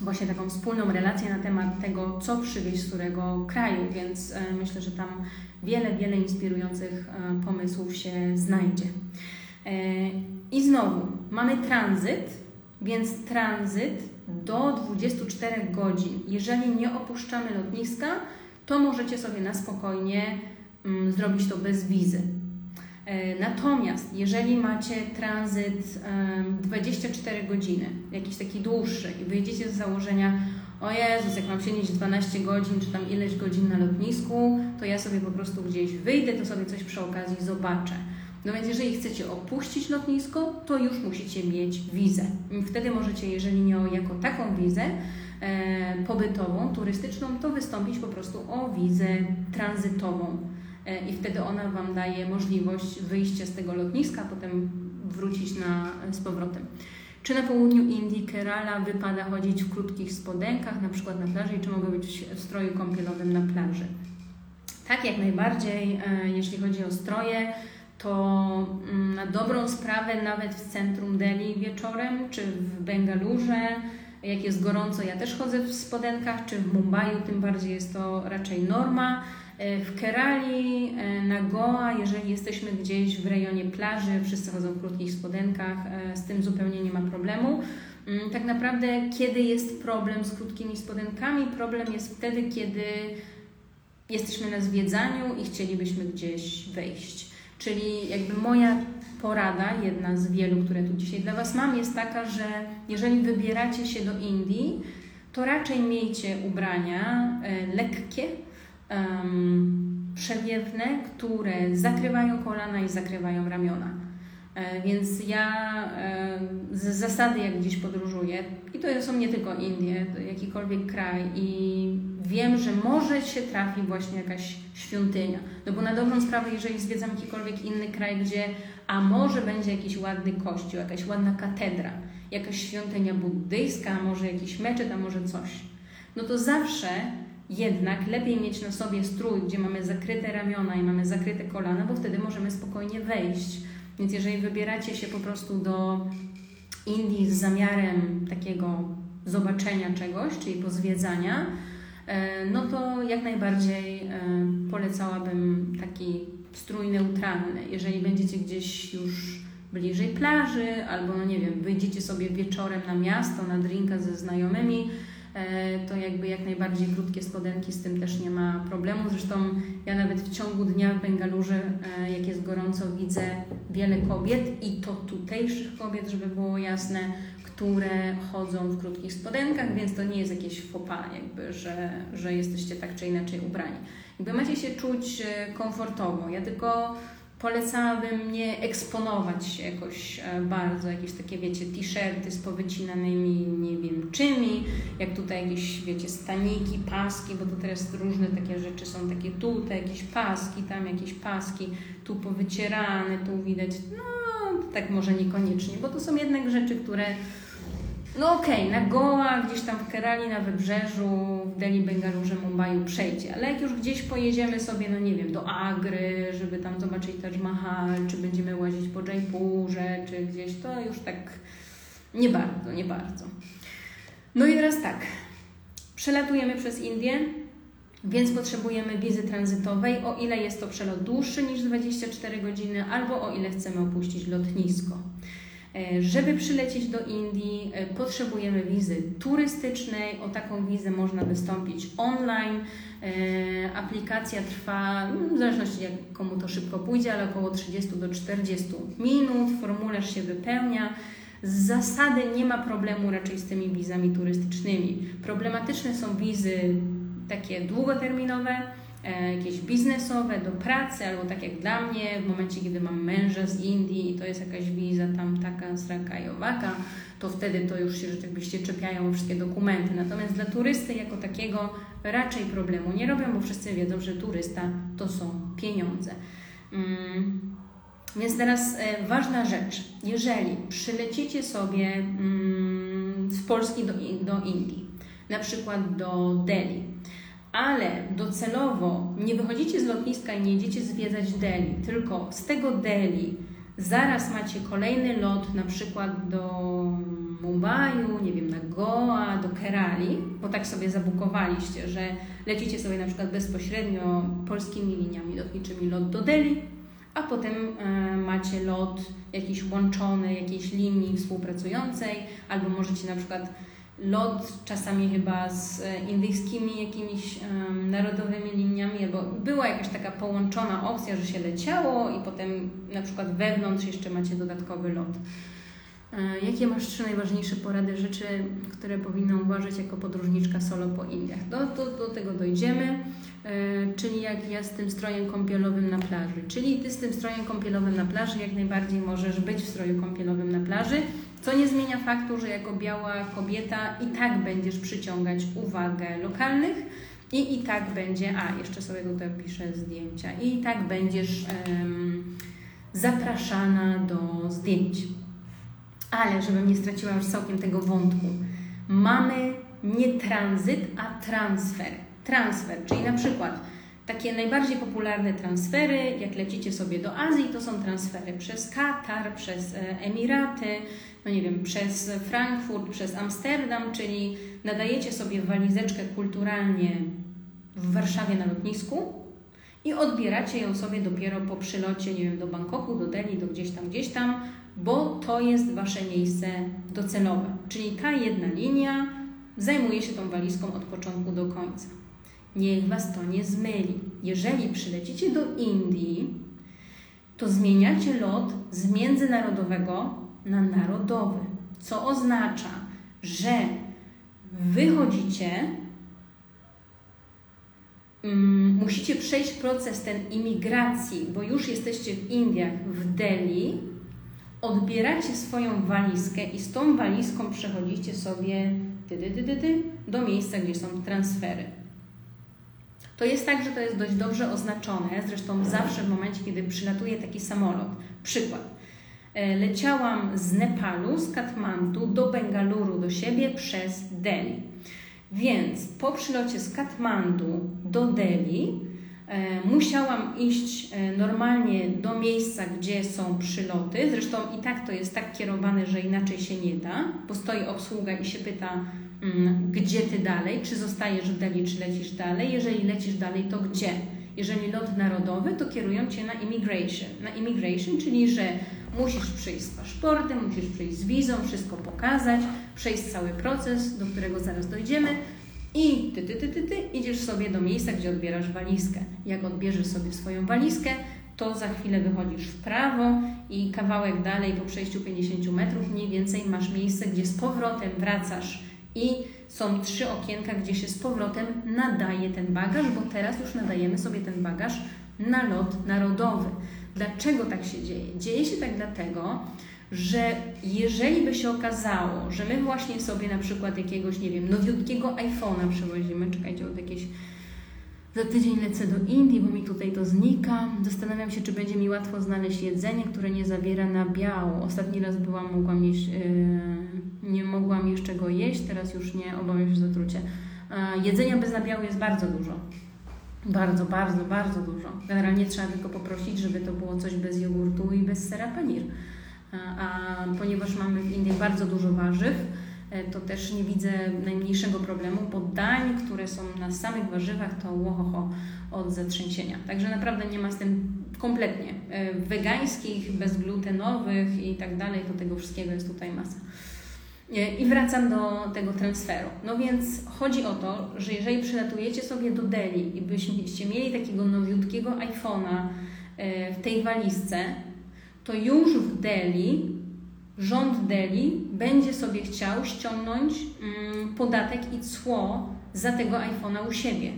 [SPEAKER 1] właśnie taką wspólną relację na temat tego, co przywieźć z którego kraju, więc e, myślę, że tam wiele, wiele inspirujących e, pomysłów się znajdzie. I znowu mamy tranzyt, więc tranzyt do 24 godzin. Jeżeli nie opuszczamy lotniska, to możecie sobie na spokojnie zrobić to bez wizy. E, natomiast jeżeli macie tranzyt 24 godziny, jakiś taki dłuższy i wyjdziecie z założenia, o Jezus, jak mam siedzieć 12 godzin, czy tam ileś godzin na lotnisku, to ja sobie po prostu gdzieś wyjdę, to sobie coś przy okazji zobaczę. No więc jeżeli chcecie opuścić lotnisko, to już musicie mieć wizę. Wtedy możecie, jeżeli nie jako taką wizę e, pobytową, turystyczną, to wystąpić po prostu o wizę tranzytową. E, i wtedy ona Wam daje możliwość wyjścia z tego lotniska, a potem wrócić na, z powrotem. Czy na południu Indii, Kerala wypada chodzić w krótkich spodenkach, na przykład na plaży, i czy mogę być w stroju kąpielowym na plaży? Tak, jak najbardziej, e, jeśli chodzi o stroje, to mm, na dobrą sprawę nawet w centrum Delhi wieczorem, czy w Bengalurze, jak jest gorąco, ja też chodzę w spodenkach, czy w Mumbai, tym bardziej jest to raczej norma. E, w Kerali, e, na Goa, jeżeli jesteśmy gdzieś w rejonie plaży, wszyscy chodzą w krótkich spodenkach, e, z tym zupełnie nie ma problemu. Mm, tak naprawdę, kiedy jest problem z krótkimi spodenkami? Problem jest wtedy, kiedy jesteśmy na zwiedzaniu i chcielibyśmy gdzieś wejść. Czyli jakby moja porada, jedna z wielu, które tu dzisiaj dla Was mam, jest taka, że jeżeli wybieracie się do Indii, to raczej miejcie ubrania lekkie, um, przewiewne, które zakrywają kolana i zakrywają ramiona. E, więc ja z zasady, jak gdzieś podróżuję, i to są nie tylko Indie, jakikolwiek kraj, i wiem, że może się trafi właśnie jakaś świątynia. No bo na dobrą sprawę, jeżeli zwiedzam jakikolwiek inny kraj, gdzie a może będzie jakiś ładny kościół, jakaś ładna katedra, jakaś świątynia buddyjska, a może jakiś meczet, a może coś, no to zawsze jednak lepiej mieć na sobie strój, gdzie mamy zakryte ramiona i mamy zakryte kolana, bo wtedy możemy spokojnie wejść. Więc jeżeli wybieracie się po prostu do Indii z zamiarem takiego zobaczenia czegoś, czyli pozwiedzania, e, no to jak najbardziej e, polecałabym taki strój neutralny. Jeżeli będziecie gdzieś już bliżej plaży, albo no nie wiem, wyjdziecie sobie wieczorem na miasto, na drinka ze znajomymi, to jakby jak najbardziej krótkie spodenki z tym też nie ma problemu. Zresztą ja nawet w ciągu dnia w Bengalurze, e, jak jest gorąco, widzę wiele kobiet i to tutejszych kobiet, żeby było jasne, które chodzą w krótkich spodenkach, więc to nie jest jakieś fopa, jakby, że, że jesteście tak czy inaczej ubrani. Jakby macie się czuć e, komfortowo. Ja tylko Polecałabym nie eksponować się jakoś e, bardzo, jakieś takie, wiecie, t-shirty z powycinanymi nie wiem czymi, jak tutaj jakieś, wiecie, staniki, paski, bo to teraz różne takie rzeczy są, takie tutaj jakieś paski, tam jakieś paski, tu powycierane, tu widać, no tak może niekoniecznie, bo to są jednak rzeczy, które no okej, okay, na Goa, gdzieś tam w Kerali, na wybrzeżu, w Delhi, Bengalurze, Mumbai przejdzie, ale jak już gdzieś pojedziemy sobie, no nie wiem, do Agry, żeby tam zobaczyć Taj Mahal, czy będziemy łazić po Jaipurze, czy gdzieś, to już tak nie bardzo, nie bardzo. No i teraz tak, przelatujemy przez Indię, więc potrzebujemy wizy tranzytowej, o ile jest to przelot dłuższy niż 24 godziny, albo o ile chcemy opuścić lotnisko. E, żeby przylecieć do Indii, e, potrzebujemy wizy turystycznej. O taką wizę można wystąpić online. E, aplikacja trwa, no, w zależności jak komu to szybko pójdzie, ale około 30 do 40 minut. Formularz się wypełnia. Z zasady nie ma problemu raczej z tymi wizami turystycznymi. Problematyczne są wizy takie długoterminowe jakieś biznesowe, do pracy, albo tak jak dla mnie, w momencie, kiedy mam męża z Indii i to jest jakaś wiza tam taka, sraka i owaka, to wtedy to już się rzeczywiście czepiają wszystkie dokumenty. Natomiast dla turysty jako takiego raczej problemu nie robią, bo wszyscy wiedzą, że turysta to są pieniądze. Mm. Więc teraz e, ważna rzecz. Jeżeli przylecicie sobie mm, z Polski do, do Indii, na przykład do Delhi, ale docelowo nie wychodzicie z lotniska i nie jedziecie zwiedzać Delhi, tylko z tego Delhi zaraz macie kolejny lot na przykład do Mumbaiu, nie wiem, na Goa, do Kerali, bo tak sobie zabukowaliście, że lecicie sobie na przykład bezpośrednio polskimi liniami lotniczymi lot do Delhi, a potem e, macie lot jakiś łączony, jakiejś linii współpracującej, albo możecie na przykład lot czasami chyba z e, indyjskimi jakimiś um, narodowymi liniami, bo była jakaś taka połączona opcja, że się leciało i potem na przykład wewnątrz jeszcze macie dodatkowy lot. E, jakie masz trzy najważniejsze porady rzeczy, które powinna uważać jako podróżniczka solo po Indiach? Do, do, do tego dojdziemy, e, czyli jak ja z tym strojem kąpielowym na plaży. Czyli ty z tym strojem kąpielowym na plaży jak najbardziej możesz być w stroju kąpielowym na plaży, co nie zmienia faktu, że jako biała kobieta i tak będziesz przyciągać uwagę lokalnych i i tak będzie, a jeszcze sobie tutaj piszę zdjęcia, i i tak będziesz um, zapraszana do zdjęć. Ale żebym nie straciła już całkiem tego wątku, mamy nie tranzyt, a transfer. Transfer, czyli na przykład takie najbardziej popularne transfery, jak lecicie sobie do Azji, to są transfery przez Katar, przez e, Emiraty, no nie wiem, przez Frankfurt, przez Amsterdam, czyli nadajecie sobie walizeczkę kulturalnie w Warszawie na lotnisku i odbieracie ją sobie dopiero po przylocie, nie wiem, do Bangkoku, do Delhi, do gdzieś tam, gdzieś tam, bo to jest Wasze miejsce docelowe. Czyli ta jedna linia zajmuje się tą walizką od początku do końca. Niech Was to nie zmyli. Jeżeli przylecicie do Indii, to zmieniacie lot z międzynarodowego na narodowy, co oznacza, że wychodzicie, um, musicie przejść proces ten imigracji, bo już jesteście w Indiach, w Delhi, odbieracie swoją walizkę i z tą walizką przechodzicie sobie do miejsca, gdzie są transfery. To jest tak, że to jest dość dobrze oznaczone, zresztą zawsze w momencie, kiedy przylatuje taki samolot. Przykład. E, leciałam z Nepalu, z Katmandu do Bengaluru do siebie przez Delhi. Więc po przylocie z Katmandu do Delhi e, musiałam iść e, normalnie do miejsca, gdzie są przyloty. Zresztą i tak to jest tak kierowane, że inaczej się nie da, bo stoi obsługa i się pyta, gdzie ty dalej, czy zostajesz w Delhi, czy lecisz dalej. Jeżeli lecisz dalej, to gdzie? Jeżeli lot narodowy, to kierują cię na immigration. Na immigration, czyli że Musisz przyjść z paszportem, musisz przyjść z wizą, wszystko pokazać, przejść cały proces, do którego zaraz dojdziemy i ty, ty, ty, ty, ty idziesz sobie do miejsca, gdzie odbierasz walizkę. Jak odbierzesz sobie swoją walizkę, to za chwilę wychodzisz w prawo i kawałek dalej po przejściu 50 metrów mniej więcej masz miejsce, gdzie z powrotem wracasz i są trzy okienka, gdzie się z powrotem nadaje ten bagaż, bo teraz już nadajemy sobie ten bagaż na lot narodowy. Dlaczego tak się dzieje? Dzieje się tak dlatego, że jeżeli by się okazało, że my właśnie sobie na przykład jakiegoś, nie wiem, nowiutkiego iPhone'a przywozimy, czekajcie od jakieś za tydzień lecę do Indii, bo mi tutaj to znika. Zastanawiam się, czy będzie mi łatwo znaleźć jedzenie, które nie zawiera nabiału. Ostatni raz byłam, mogłam jeść, yy, nie mogłam jeszcze go jeść, teraz już nie, obawiam się zatrucie. Yy, jedzenia bez nabiału jest bardzo dużo. Bardzo, bardzo, bardzo dużo. Generalnie trzeba tylko poprosić, żeby to było coś bez jogurtu i bez sera panir. A, a ponieważ mamy w Indiach bardzo dużo warzyw, E, to też nie widzę najmniejszego problemu, bo dań, które są na samych warzywach, to łohoho od zatrzęsienia. Także naprawdę nie ma z tym kompletnie. E, wegańskich, bezglutenowych i tak dalej, to tego wszystkiego jest tutaj masa. E, I wracam do tego transferu. No więc chodzi o to, że jeżeli przylatujecie sobie do Delhi i byście mieli takiego nowiutkiego iPhone'a w tej walizce, to już w Delhi rząd Delhi będzie sobie chciał ściągnąć mm, podatek i cło za tego iPhone'a u siebie.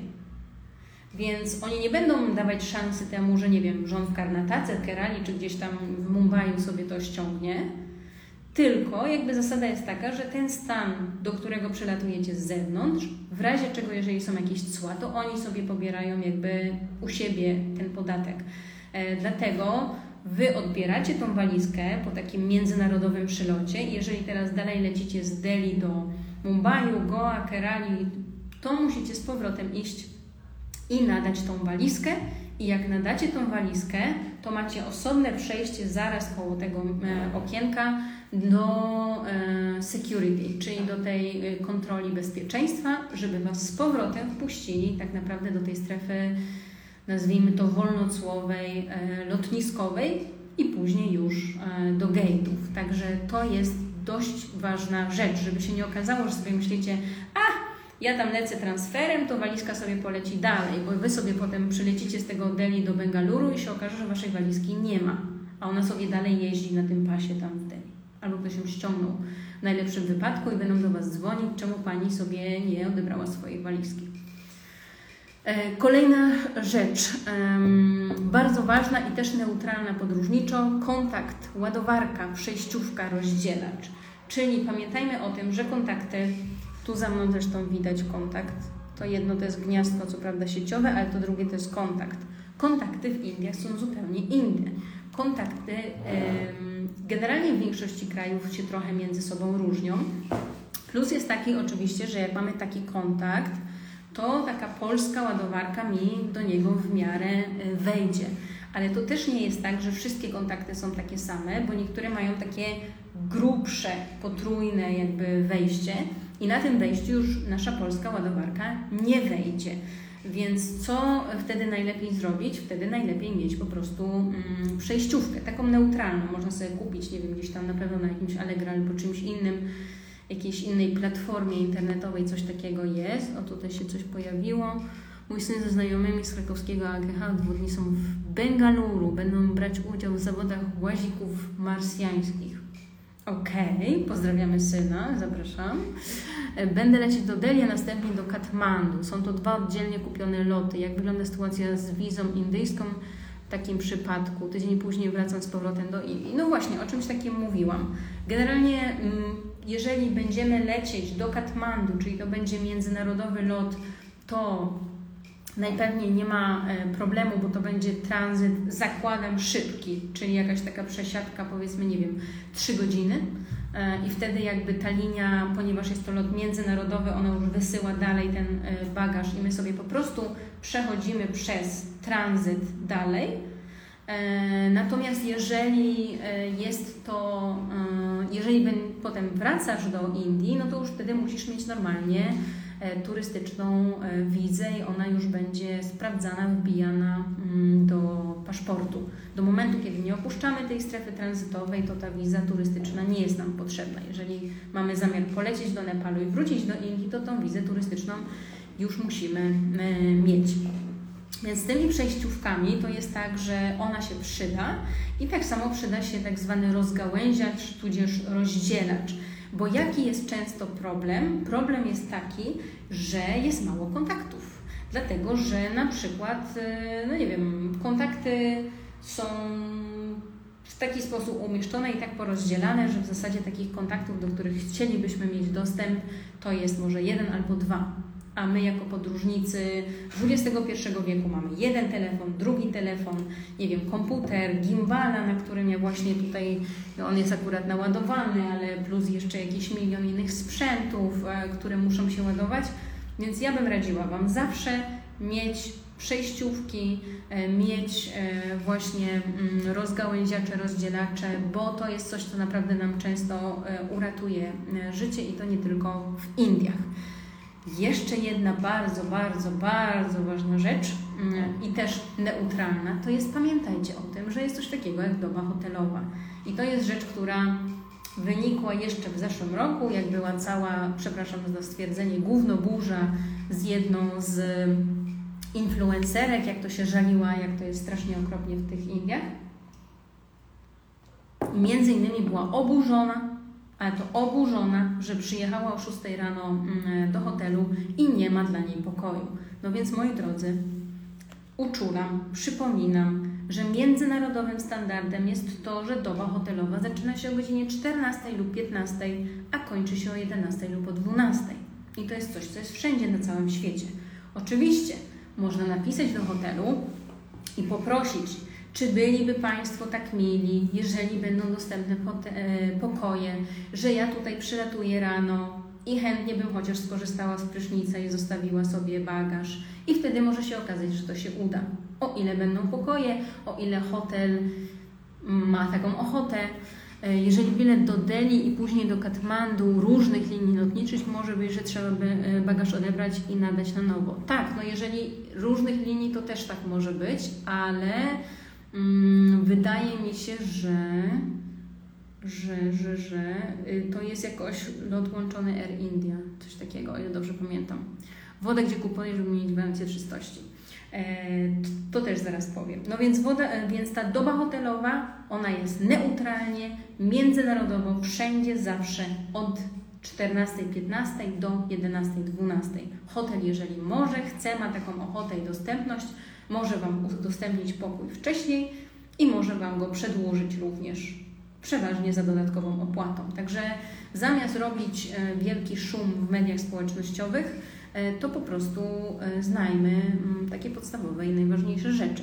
[SPEAKER 1] Więc oni nie będą dawać szansy temu, że nie wiem, rząd w Karnatace, Kerali czy gdzieś tam w Mumbai sobie to ściągnie, tylko jakby zasada jest taka, że ten stan, do którego przylatujecie z zewnątrz, w razie czego, jeżeli są jakieś cła, to oni sobie pobierają jakby u siebie ten podatek. E, dlatego Wy odbieracie tą walizkę po takim międzynarodowym przylocie jeżeli teraz dalej lecicie z Delhi do Mumbai, Goa, Kerali, to musicie z powrotem iść i nadać tą walizkę. I jak nadacie tą walizkę, to macie osobne przejście zaraz koło tego e, okienka do e, security, czyli do tej e, kontroli bezpieczeństwa, żeby Was z powrotem wpuścili tak naprawdę do tej strefy nazwijmy to wolnocłowej, e, lotniskowej i później już e, do gate'ów. Także to jest dość ważna rzecz, żeby się nie okazało, że sobie myślicie, a ja tam lecę transferem, to walizka sobie poleci dalej, bo wy sobie potem przylecicie z tego Delhi do Bengaluru i się okaże, że waszej walizki nie ma, a ona sobie dalej jeździ na tym pasie tam w Delhi. Albo ktoś ją ściągnął w najlepszym wypadku i będą do Was dzwonić, czemu Pani sobie nie odebrała swojej walizki. E, kolejna rzecz, bardzo ważna i też neutralna podróżniczo, kontakt, ładowarka, przejściówka, rozdzielacz. Czyli pamiętajmy o tym, że kontakty, tu za mną zresztą widać kontakt, to jedno to jest gniazdko, co prawda sieciowe, ale to drugie to jest kontakt. Kontakty w Indiach są zupełnie inne. Kontakty generalnie w większości krajów się trochę między sobą różnią. Plus jest taki oczywiście, że jak mamy taki kontakt, to taka polska ładowarka mi do niego w miarę y, wejdzie. Ale to też nie jest tak, że wszystkie kontakty są takie same, bo niektóre mają takie grubsze, potrójne jakby wejście i na tym wejściu już nasza polska ładowarka nie wejdzie. Więc co wtedy najlepiej zrobić? Wtedy najlepiej mieć po prostu mm, przejściówkę, taką neutralną. Można sobie kupić, nie wiem, gdzieś tam na pewno na jakimś Allegro albo czymś innym jakiejś innej platformie internetowej coś takiego jest. O, tutaj się coś pojawiło. Mój syn ze znajomymi z krakowskiego AGH dwóch dni są w Bengaluru. Będą brać udział w zawodach łazików marsjańskich. Okej, okay, pozdrawiamy syna, zapraszam. Będę lecieć do Delhi, a następnie do Katmandu. Są to dwa oddzielnie kupione loty. Jak wygląda sytuacja z wizą indyjską? Takim przypadku. Tydzień później wracam z powrotem do Indii. No właśnie, o czymś takim mówiłam. Generalnie, mm, jeżeli będziemy lecieć do Katmandu, czyli to będzie międzynarodowy lot, to najpewniej nie ma e, problemu, bo to będzie tranzyt, zakładam, szybki, czyli jakaś taka przesiadka, powiedzmy, nie wiem, 3 godziny. E, I wtedy jakby ta linia, ponieważ jest to lot międzynarodowy, ona już wysyła dalej ten e, bagaż i my sobie po prostu przechodzimy przez tranzyt dalej. E, natomiast jeżeli jest to, jeżeli potem wracasz do Indii, no to już wtedy musisz mieć normalnie turystyczną wizę i ona już będzie sprawdzana, wbijana mm, do paszportu. Do momentu, kiedy nie opuszczamy tej strefy tranzytowej, to ta wiza turystyczna nie jest nam potrzebna. Jeżeli mamy zamiar polecieć do Nepalu i wrócić do Indii, to tą wizę turystyczną już musimy mieć. Więc z tymi przejściówkami to jest tak, że ona się przyda i tak samo przyda się tak zwany rozgałęziacz, tudzież rozdzielacz. Bo jaki jest często problem? Problem jest taki, że jest mało kontaktów. Dlatego, że na przykład, y, no nie wiem, kontakty są w taki sposób umieszczone i tak porozdzielane, że w zasadzie takich kontaktów, do których chcielibyśmy mieć dostęp, to jest może jeden albo dwa. A my jako podróżnicy XXI wieku mamy jeden telefon, drugi telefon, nie wiem, komputer, gimbala, na którym ja właśnie tutaj, no on jest akurat naładowany, ale plus jeszcze jakiś milion innych sprzętów, e, które muszą się ładować. Więc ja bym radziła Wam zawsze mieć przejściówki, e, mieć e, właśnie mm, rozgałęziacze, rozdzielacze, bo to jest coś, co naprawdę nam często uratuje życie i to nie tylko w Indiach. Jeszcze jedna bardzo, bardzo, bardzo ważna rzecz mm, i też neutralna, to jest pamiętajcie o tym, że jest coś takiego jak doba hotelowa. I to jest rzecz, która wynikła jeszcze w zeszłym roku, jak była cała, przepraszam za stwierdzenie, gówno burza z jedną z influencerek, jak to się żaliła, jak to jest strasznie okropnie w tych Indiach. Między innymi była oburzona, ale to oburzona, że przyjechała o 6 rano mm, do hotelu i nie ma dla niej pokoju. No więc moi drodzy, uczulam, przypominam, że międzynarodowym standardem jest to, że doba hotelowa zaczyna się o godzinie 14 lub 15, a kończy się o 11 lub o 12. I to jest coś, co jest wszędzie na całym świecie. Oczywiście można napisać do hotelu i poprosić, czy byliby Państwo tak mieli, jeżeli będą dostępne e, pokoje, że ja tutaj przylatuję rano i chętnie bym chociaż skorzystała z prysznica i zostawiła sobie bagaż. I wtedy może się okazać, że to się uda. O ile będą pokoje, o ile hotel ma taką ochotę. E, jeżeli bilet do Delhi i później do Katmandu różnych linii lotniczych, może być, że trzeba by e, bagaż odebrać i nadać na nowo. Tak, no jeżeli różnych linii, to też tak może być, ale wydaje mi się, że, że, że, że y, to jest jakoś lot łączony Air India, coś takiego, o ile dobrze pamiętam. Wodę, gdzie kupujesz, żeby mieć gwarancję czystości. E, to też zaraz powiem. No więc, woda, e, więc ta doba hotelowa, ona jest neutralnie, międzynarodowo, wszędzie, zawsze od 14.15 do 11.12. Hotel, jeżeli może, chce, ma taką ochotę i dostępność, może Wam udostępnić pokój wcześniej i może Wam go przedłużyć również, przeważnie za dodatkową opłatą. Także zamiast robić e, wielki szum w mediach społecznościowych, E, to po prostu e, znajmy mm, takie podstawowe i najważniejsze rzeczy.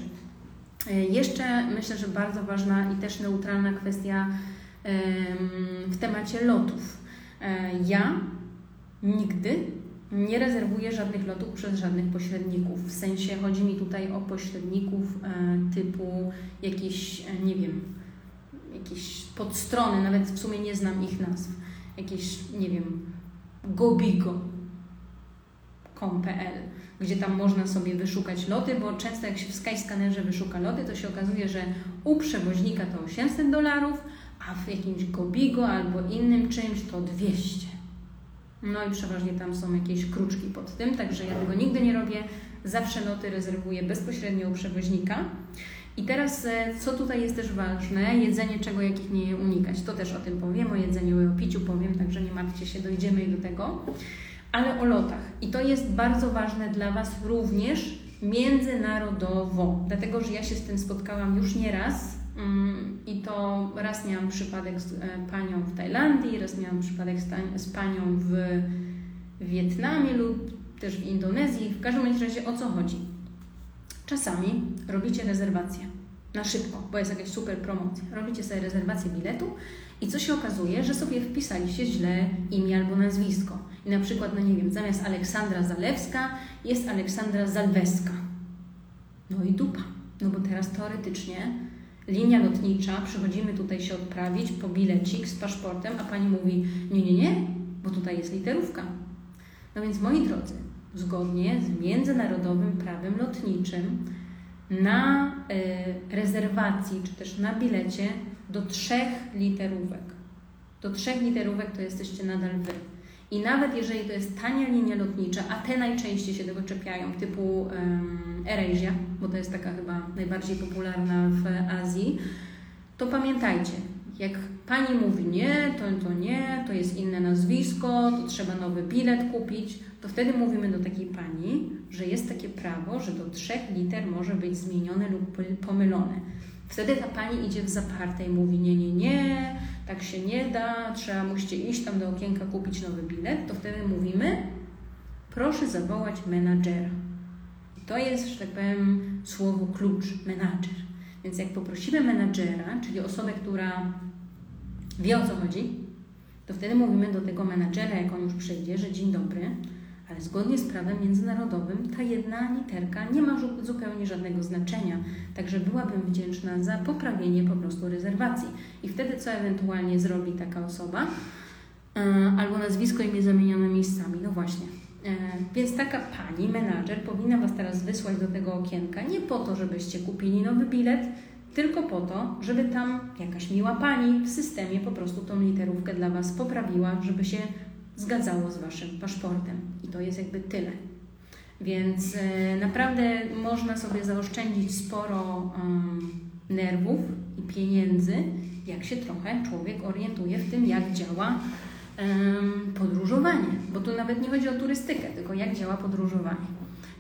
[SPEAKER 1] Jeszcze myślę, że bardzo ważna i też neutralna kwestia w temacie lotów. Ja nigdy nie rezerwuję żadnych lotów przez żadnych pośredników. W sensie chodzi mi tutaj o pośredników typu jakieś, nie wiem, jakieś podstrony, nawet w sumie nie znam ich nazw. Jakieś, nie wiem, Gobigo, com.pl, gdzie tam można sobie wyszukać loty, bo często jak się w Skyscannerze wyszuka loty, to się okazuje, że u przewoźnika to 800 dolarów, a w jakimś Gobigo albo innym czymś to 200. No i przeważnie tam są jakieś kruczki pod tym, także ja tego nigdy nie robię. Zawsze loty rezerwuję bezpośrednio u przewoźnika. I teraz, e, co tutaj jest też ważne, jedzenie, czego jakich nie unikać. To też o tym powiem, o jedzeniu i o piciu powiem, także nie martwcie się, dojdziemy do tego ale o lotach. I to jest bardzo ważne dla Was również międzynarodowo, dlatego że ja się z tym spotkałam już nie raz. Mm, I to raz miałam przypadek z e, panią w Tajlandii, raz miałam przypadek z panią w Wietnamie lub też w Indonezji. W każdym razie o co chodzi? Czasami robicie rezerwację na szybko, bo jest jakaś super promocja. Robicie sobie rezerwację biletu i co się okazuje, że sobie wpisaliście źle imię albo nazwisko. I na przykład, no nie wiem, zamiast Aleksandra Zalewska jest Aleksandra Zalweska. No i dupa. No bo teraz teoretycznie linia lotnicza, przychodzimy tutaj się odprawić po bilecik z paszportem, a pani mówi, nie, nie, nie, bo tutaj jest literówka. No więc moi drodzy, zgodnie z międzynarodowym prawem lotniczym na y, rezerwacji czy też na bilecie do trzech literówek. Do trzech literówek to jesteście nadal wy. I nawet jeżeli to jest tania linia lotnicza, a te najczęściej się tego czepiają, typu um, AirAsia, bo to jest taka chyba najbardziej popularna w Azji, to pamiętajcie, jak pani mówi nie, to, to nie, to jest inne nazwisko, to trzeba nowy bilet kupić, to wtedy mówimy do takiej pani, że jest takie prawo, że do trzech liter może być zmienione lub pomylone. Wtedy ta pani idzie w zaparte i mówi: Nie, nie, nie, tak się nie da, trzeba, musicie iść tam do okienka kupić nowy bilet. To wtedy mówimy: Proszę zawołać menadżera. To jest, że tak powiem, słowo klucz menadżer. Więc jak poprosimy menadżera, czyli osobę, która wie o co chodzi, to wtedy mówimy do tego menadżera, jak on już przyjdzie, że dzień dobry, ale zgodnie z prawem międzynarodowym ta jedna literka nie ma zupełnie żadnego znaczenia. Także byłabym wdzięczna za poprawienie po prostu rezerwacji. I wtedy co ewentualnie zrobi taka osoba? E, albo nazwisko imię zamienione miejscami. No właśnie. E, więc taka pani, menadżer, powinna Was teraz wysłać do tego okienka nie po to, żebyście kupili nowy bilet, tylko po to, żeby tam jakaś miła pani w systemie po prostu tą literówkę dla Was poprawiła, żeby się zgadzało z Waszym paszportem. I to jest jakby tyle. Więc e, naprawdę można sobie zaoszczędzić sporo um, nerwów i pieniędzy, jak się trochę człowiek orientuje w tym, jak działa um, podróżowanie. Bo tu nawet nie chodzi o turystykę, tylko jak działa podróżowanie.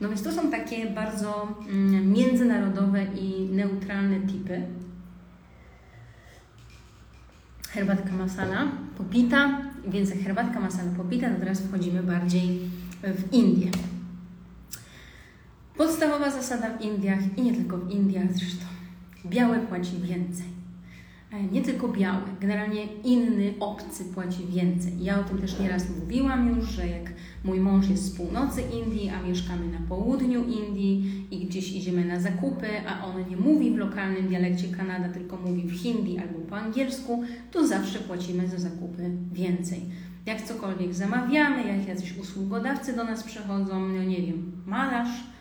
[SPEAKER 1] No więc to są takie bardzo um, międzynarodowe i neutralne tipy. Herbatka masala popita, więc herbatka masala popita, teraz wchodzimy bardziej w Indię. Podstawowa zasada w Indiach i nie tylko w Indiach zresztą. Białe płaci więcej. E, nie tylko biały, generalnie inny, obcy płaci więcej. Ja o tym też nieraz mówiłam już, że jak mój mąż jest z północy Indii, a mieszkamy na południu Indii i gdzieś idziemy na zakupy, a on nie mówi w lokalnym dialekcie Kanada, tylko mówi w hindi albo po angielsku, to zawsze płacimy za zakupy więcej. Jak cokolwiek zamawiamy, jak jacyś usługodawcy do nas przychodzą, no nie wiem, malarz,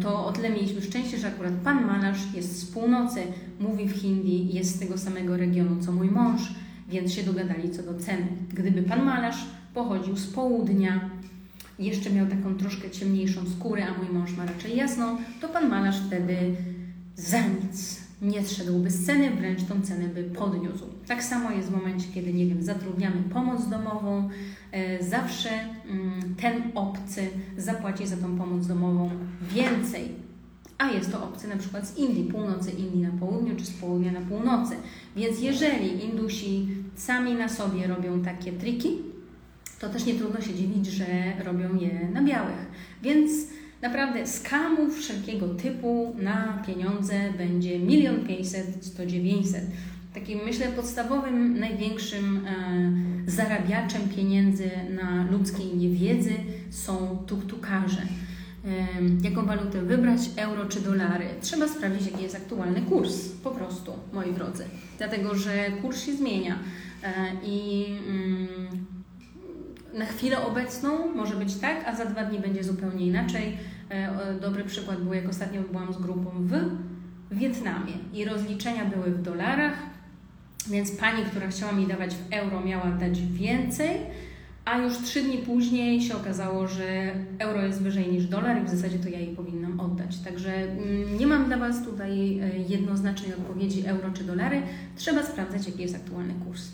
[SPEAKER 1] to o tyle mieliśmy szczęście, że akurat pan malarz jest z północy, mówi w hindi, jest z tego samego regionu co mój mąż, więc się dogadali co do ceny. Gdyby pan malarz pochodził z południa, jeszcze miał taką troszkę ciemniejszą skórę, a mój mąż ma raczej jasną, to pan malarz wtedy za nic nie zszedłby z ceny, wręcz tą cenę by podniósł. Tak samo jest w momencie, kiedy, nie wiem, zatrudniamy pomoc domową, e, zawsze mm, ten obcy zapłaci za tą pomoc domową więcej, a jest to obcy na przykład z Indii, północy Indii na południu, czy z południa na północy. Więc jeżeli Indusi sami na sobie robią takie triki, to też nie trudno się dziwić, że robią je na białych. Więc naprawdę skamów wszelkiego typu na pieniądze będzie milion pięćset, sto dziewięćset. Takim myślę podstawowym, największym e, zarabiaczem pieniędzy na ludzkiej niewiedzy są tuktukarze. E, jaką walutę wybrać, euro czy dolary? Trzeba sprawdzić, jaki jest aktualny kurs, po prostu, moi drodzy. Dlatego, że kurs się zmienia e, i mm, na chwilę obecną może być tak, a za dwa dni będzie zupełnie inaczej. E, dobry przykład był, jak ostatnio byłam z grupą w Wietnamie i rozliczenia były w dolarach, więc pani, która chciała mi dawać w euro, miała dać więcej, a już trzy dni później się okazało, że euro jest wyżej niż dolar i w zasadzie to ja jej powinnam oddać. Także mm, nie mam dla Was tutaj e, jednoznacznej odpowiedzi euro czy dolary. Trzeba sprawdzać, jaki jest aktualny kurs.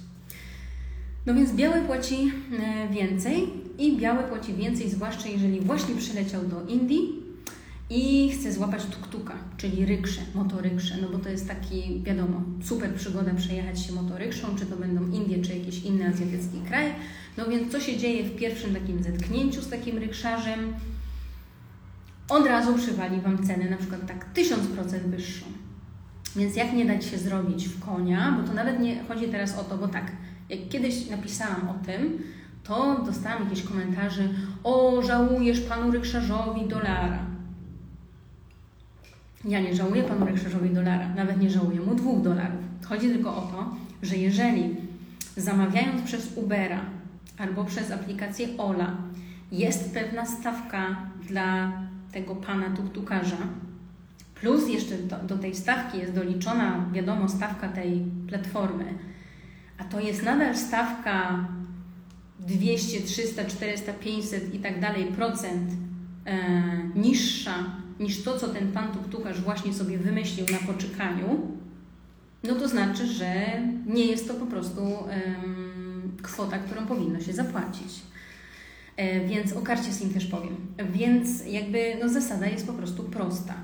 [SPEAKER 1] No więc biały płaci e, więcej i biały płaci więcej, zwłaszcza jeżeli właśnie przyleciał do Indii i chce złapać tuktuka, czyli rykszę, motorykszę, no bo to jest taki, wiadomo, super przygoda przejechać się motorykszą, czy to będą Indie, czy jakiś inny azjatycki kraj. No więc co się dzieje w pierwszym takim zetknięciu z takim rykszarzem? Od razu przywali Wam cenę na przykład tak 1000% wyższą. Więc jak nie dać się zrobić w konia, bo to nawet nie chodzi teraz o to, bo tak, jak kiedyś napisałam o tym, to dostałam jakieś komentarze: O, żałujesz panu rykszarzowi dolara. Ja nie żałuję panu rykszarzowi dolara, nawet nie żałuję mu dwóch dolarów. Chodzi tylko o to, że jeżeli zamawiając przez Ubera albo przez aplikację Ola jest pewna stawka dla tego pana tuktukarza, plus jeszcze do, do tej stawki jest doliczona, wiadomo, stawka tej platformy, a to jest nadal stawka 200, 300, 400, 500 i tak dalej procent e, niższa niż to, co ten pan tuktukarz właśnie sobie wymyślił na poczekaniu, no to znaczy, że nie jest to po prostu kwota, którą powinno się zapłacić. E, więc o karcie SIM też powiem. Więc jakby no, zasada jest po prostu prosta.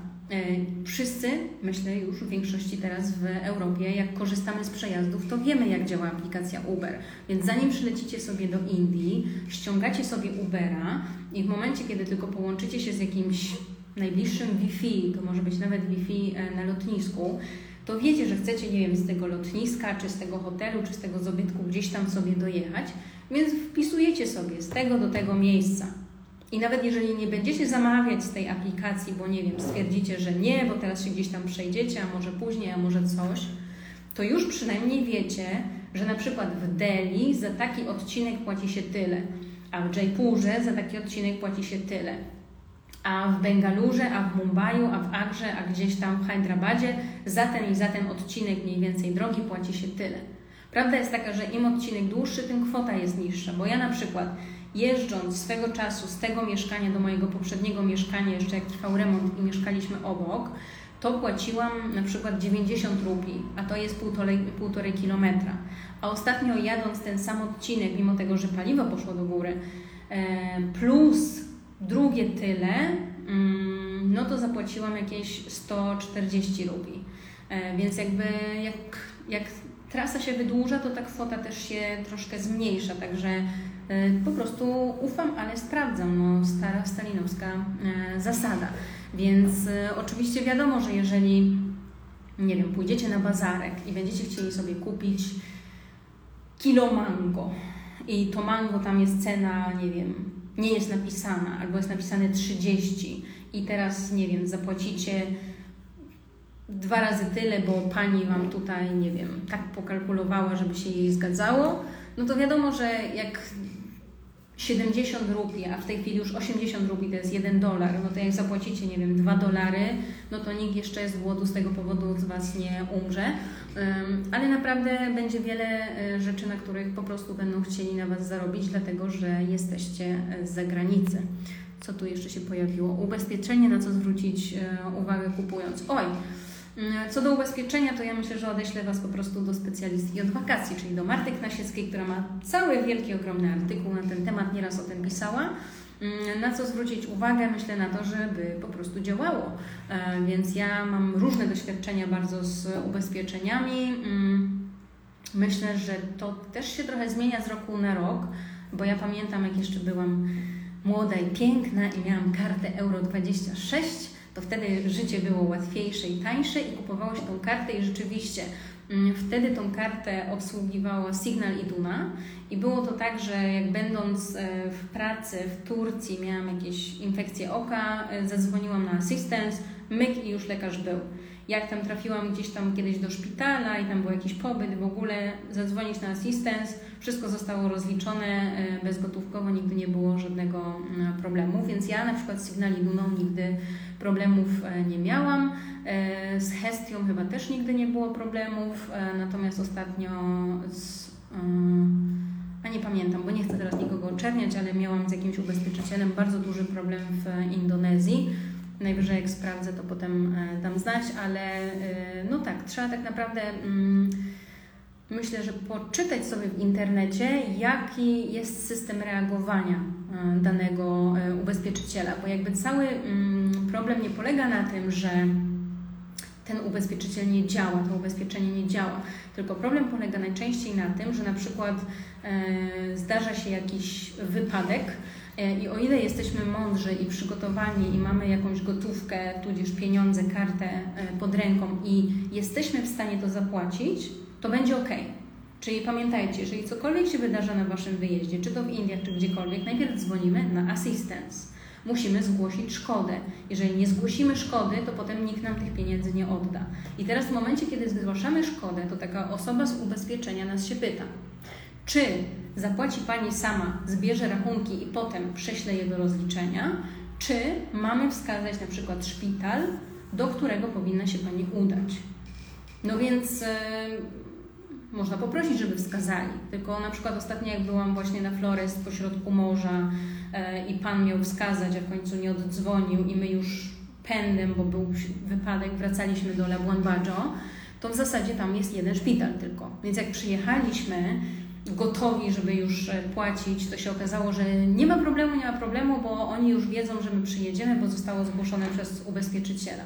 [SPEAKER 1] Wszyscy, myślę już w większości teraz w Europie, jak korzystamy z przejazdów, to wiemy, jak działa aplikacja Uber. Więc zanim przylecicie sobie do Indii, ściągacie sobie Ubera i w momencie, kiedy tylko połączycie się z jakimś najbliższym Wi-Fi, to może być nawet Wi-Fi e, na lotnisku, to wiecie, że chcecie, nie wiem, z tego lotniska, czy z tego hotelu, czy z tego zabytku gdzieś tam sobie dojechać, więc wpisujecie sobie z tego do tego miejsca. I nawet jeżeli nie będziecie zamawiać z tej aplikacji, bo nie wiem, stwierdzicie, że nie, bo teraz się gdzieś tam przejdziecie, a może później, a może coś, to już przynajmniej wiecie, że na przykład w Delhi za taki odcinek płaci się tyle, a w Jaipurze za taki odcinek płaci się tyle, a w Bengalurze, a w Mumbai, a w Agrze, a gdzieś tam w Hydrabadzie za ten i za ten odcinek mniej więcej drogi płaci się tyle. Prawda jest taka, że im odcinek dłuższy, tym kwota jest niższa, bo ja na przykład jeżdżąc swego czasu z tego mieszkania do mojego poprzedniego mieszkania, jeszcze jak trwał remont i mieszkaliśmy obok, to płaciłam na przykład 90 rubli, a to jest półtorej, półtorej kilometra. A ostatnio jadąc ten sam odcinek, mimo tego, że paliwo poszło do góry, e, plus drugie tyle, mm, no to zapłaciłam jakieś 140 rubli. E, więc jakby jak, jak trasa się wydłuża, to ta kwota też się troszkę zmniejsza, także po prostu ufam, ale sprawdzam, no stara stalinowska e, zasada. Więc oczywiście wiadomo, że jeżeli, nie wiem, pójdziecie na bazarek i będziecie chcieli sobie kupić kilo mango i to mango tam jest cena, nie wiem, nie jest napisana, albo jest napisane 30 i teraz, nie wiem, zapłacicie dwa razy tyle, bo pani Wam tutaj, nie wiem, tak pokalkulowała, żeby się jej zgadzało, no to wiadomo, że jak 70 rubli, a w tej chwili już 80 rubli to jest 1 dolar, no to jak zapłacicie, nie wiem, 2 dolary, no to nikt jeszcze z głodu z tego powodu z Was nie umrze. Ale naprawdę będzie wiele e, rzeczy, na których po prostu będą chcieli na Was zarobić, dlatego że jesteście z zagranicy. Co tu jeszcze się pojawiło? Ubezpieczenie, na co zwrócić e, uwagę kupując. Oj, co do ubezpieczenia, to ja myślę, że odeślę Was po prostu do specjalistki od wakacji, czyli do Marty Knasieckiej, która ma cały wielki, ogromny artykuł na ten temat, nieraz o tym pisała. Mm, na co zwrócić uwagę? Myślę na to, żeby po prostu działało. E, więc ja mam różne doświadczenia bardzo z ubezpieczeniami. Mm, myślę, że to też się trochę zmienia z roku na rok, bo ja pamiętam, jak jeszcze byłam młoda i piękna i miałam kartę Euro 26, to wtedy życie było łatwiejsze i tańsze i kupowało się tą kartę i rzeczywiście Mm, wtedy tą kartę obsługiwała Signal Iduna i było to tak, że jak będąc e, w pracy w Turcji miałam jakieś infekcje oka, e, zadzwoniłam na assistance, myk i już lekarz był. Jak tam trafiłam gdzieś tam kiedyś do szpitala i tam był jakiś pobyt, w ogóle zadzwonić na assistance, wszystko zostało rozliczone e, bezgotówkowo, nigdy nie było żadnego mm, problemu, więc ja na przykład Signal Iduną nigdy problemów nie miałam. E, z Hestią chyba też nigdy nie było problemów, e, natomiast ostatnio z, e, a nie pamiętam, bo nie chcę teraz nikogo oczerniać, ale miałam z jakimś ubezpieczycielem bardzo duży problem w Indonezji. Najwyżej jak sprawdzę, to potem dam znać, ale no tak, trzeba tak naprawdę mm, myślę, że poczytać sobie w internecie, jaki jest system reagowania danego ubezpieczyciela, bo jakby cały mm, problem nie polega na tym, że ten ubezpieczyciel nie działa, to ubezpieczenie nie działa. Tylko problem polega najczęściej na tym, że na przykład e, zdarza się jakiś wypadek e, i o ile jesteśmy mądrzy i przygotowani i mamy jakąś gotówkę, tudzież pieniądze, kartę e, pod ręką i jesteśmy w stanie to zapłacić, to będzie ok. Czyli pamiętajcie, jeżeli cokolwiek się wydarza na Waszym wyjeździe, czy to w Indiach, czy gdziekolwiek, najpierw dzwonimy na assistance musimy zgłosić szkodę. Jeżeli nie zgłosimy szkody, to potem nikt nam tych pieniędzy nie odda. I teraz w momencie, kiedy zgłaszamy szkodę, to taka osoba z ubezpieczenia nas się pyta, czy zapłaci Pani sama, zbierze rachunki i potem prześle je do rozliczenia, czy mamy wskazać na przykład szpital, do którego powinna się Pani udać. No więc można poprosić, żeby wskazali. Tylko na przykład ostatnio jak byłam właśnie na Flores pośrodku morza e, i pan miał wskazać, a w końcu nie oddzwonił i my już pędem, bo był wypadek, wracaliśmy do Labuan Bajo, to w zasadzie tam jest jeden szpital tylko. Więc jak przyjechaliśmy gotowi, żeby już e, płacić, to się okazało, że nie ma problemu, nie ma problemu, bo oni już wiedzą, że my przyjedziemy, bo zostało zgłoszone przez ubezpieczyciela.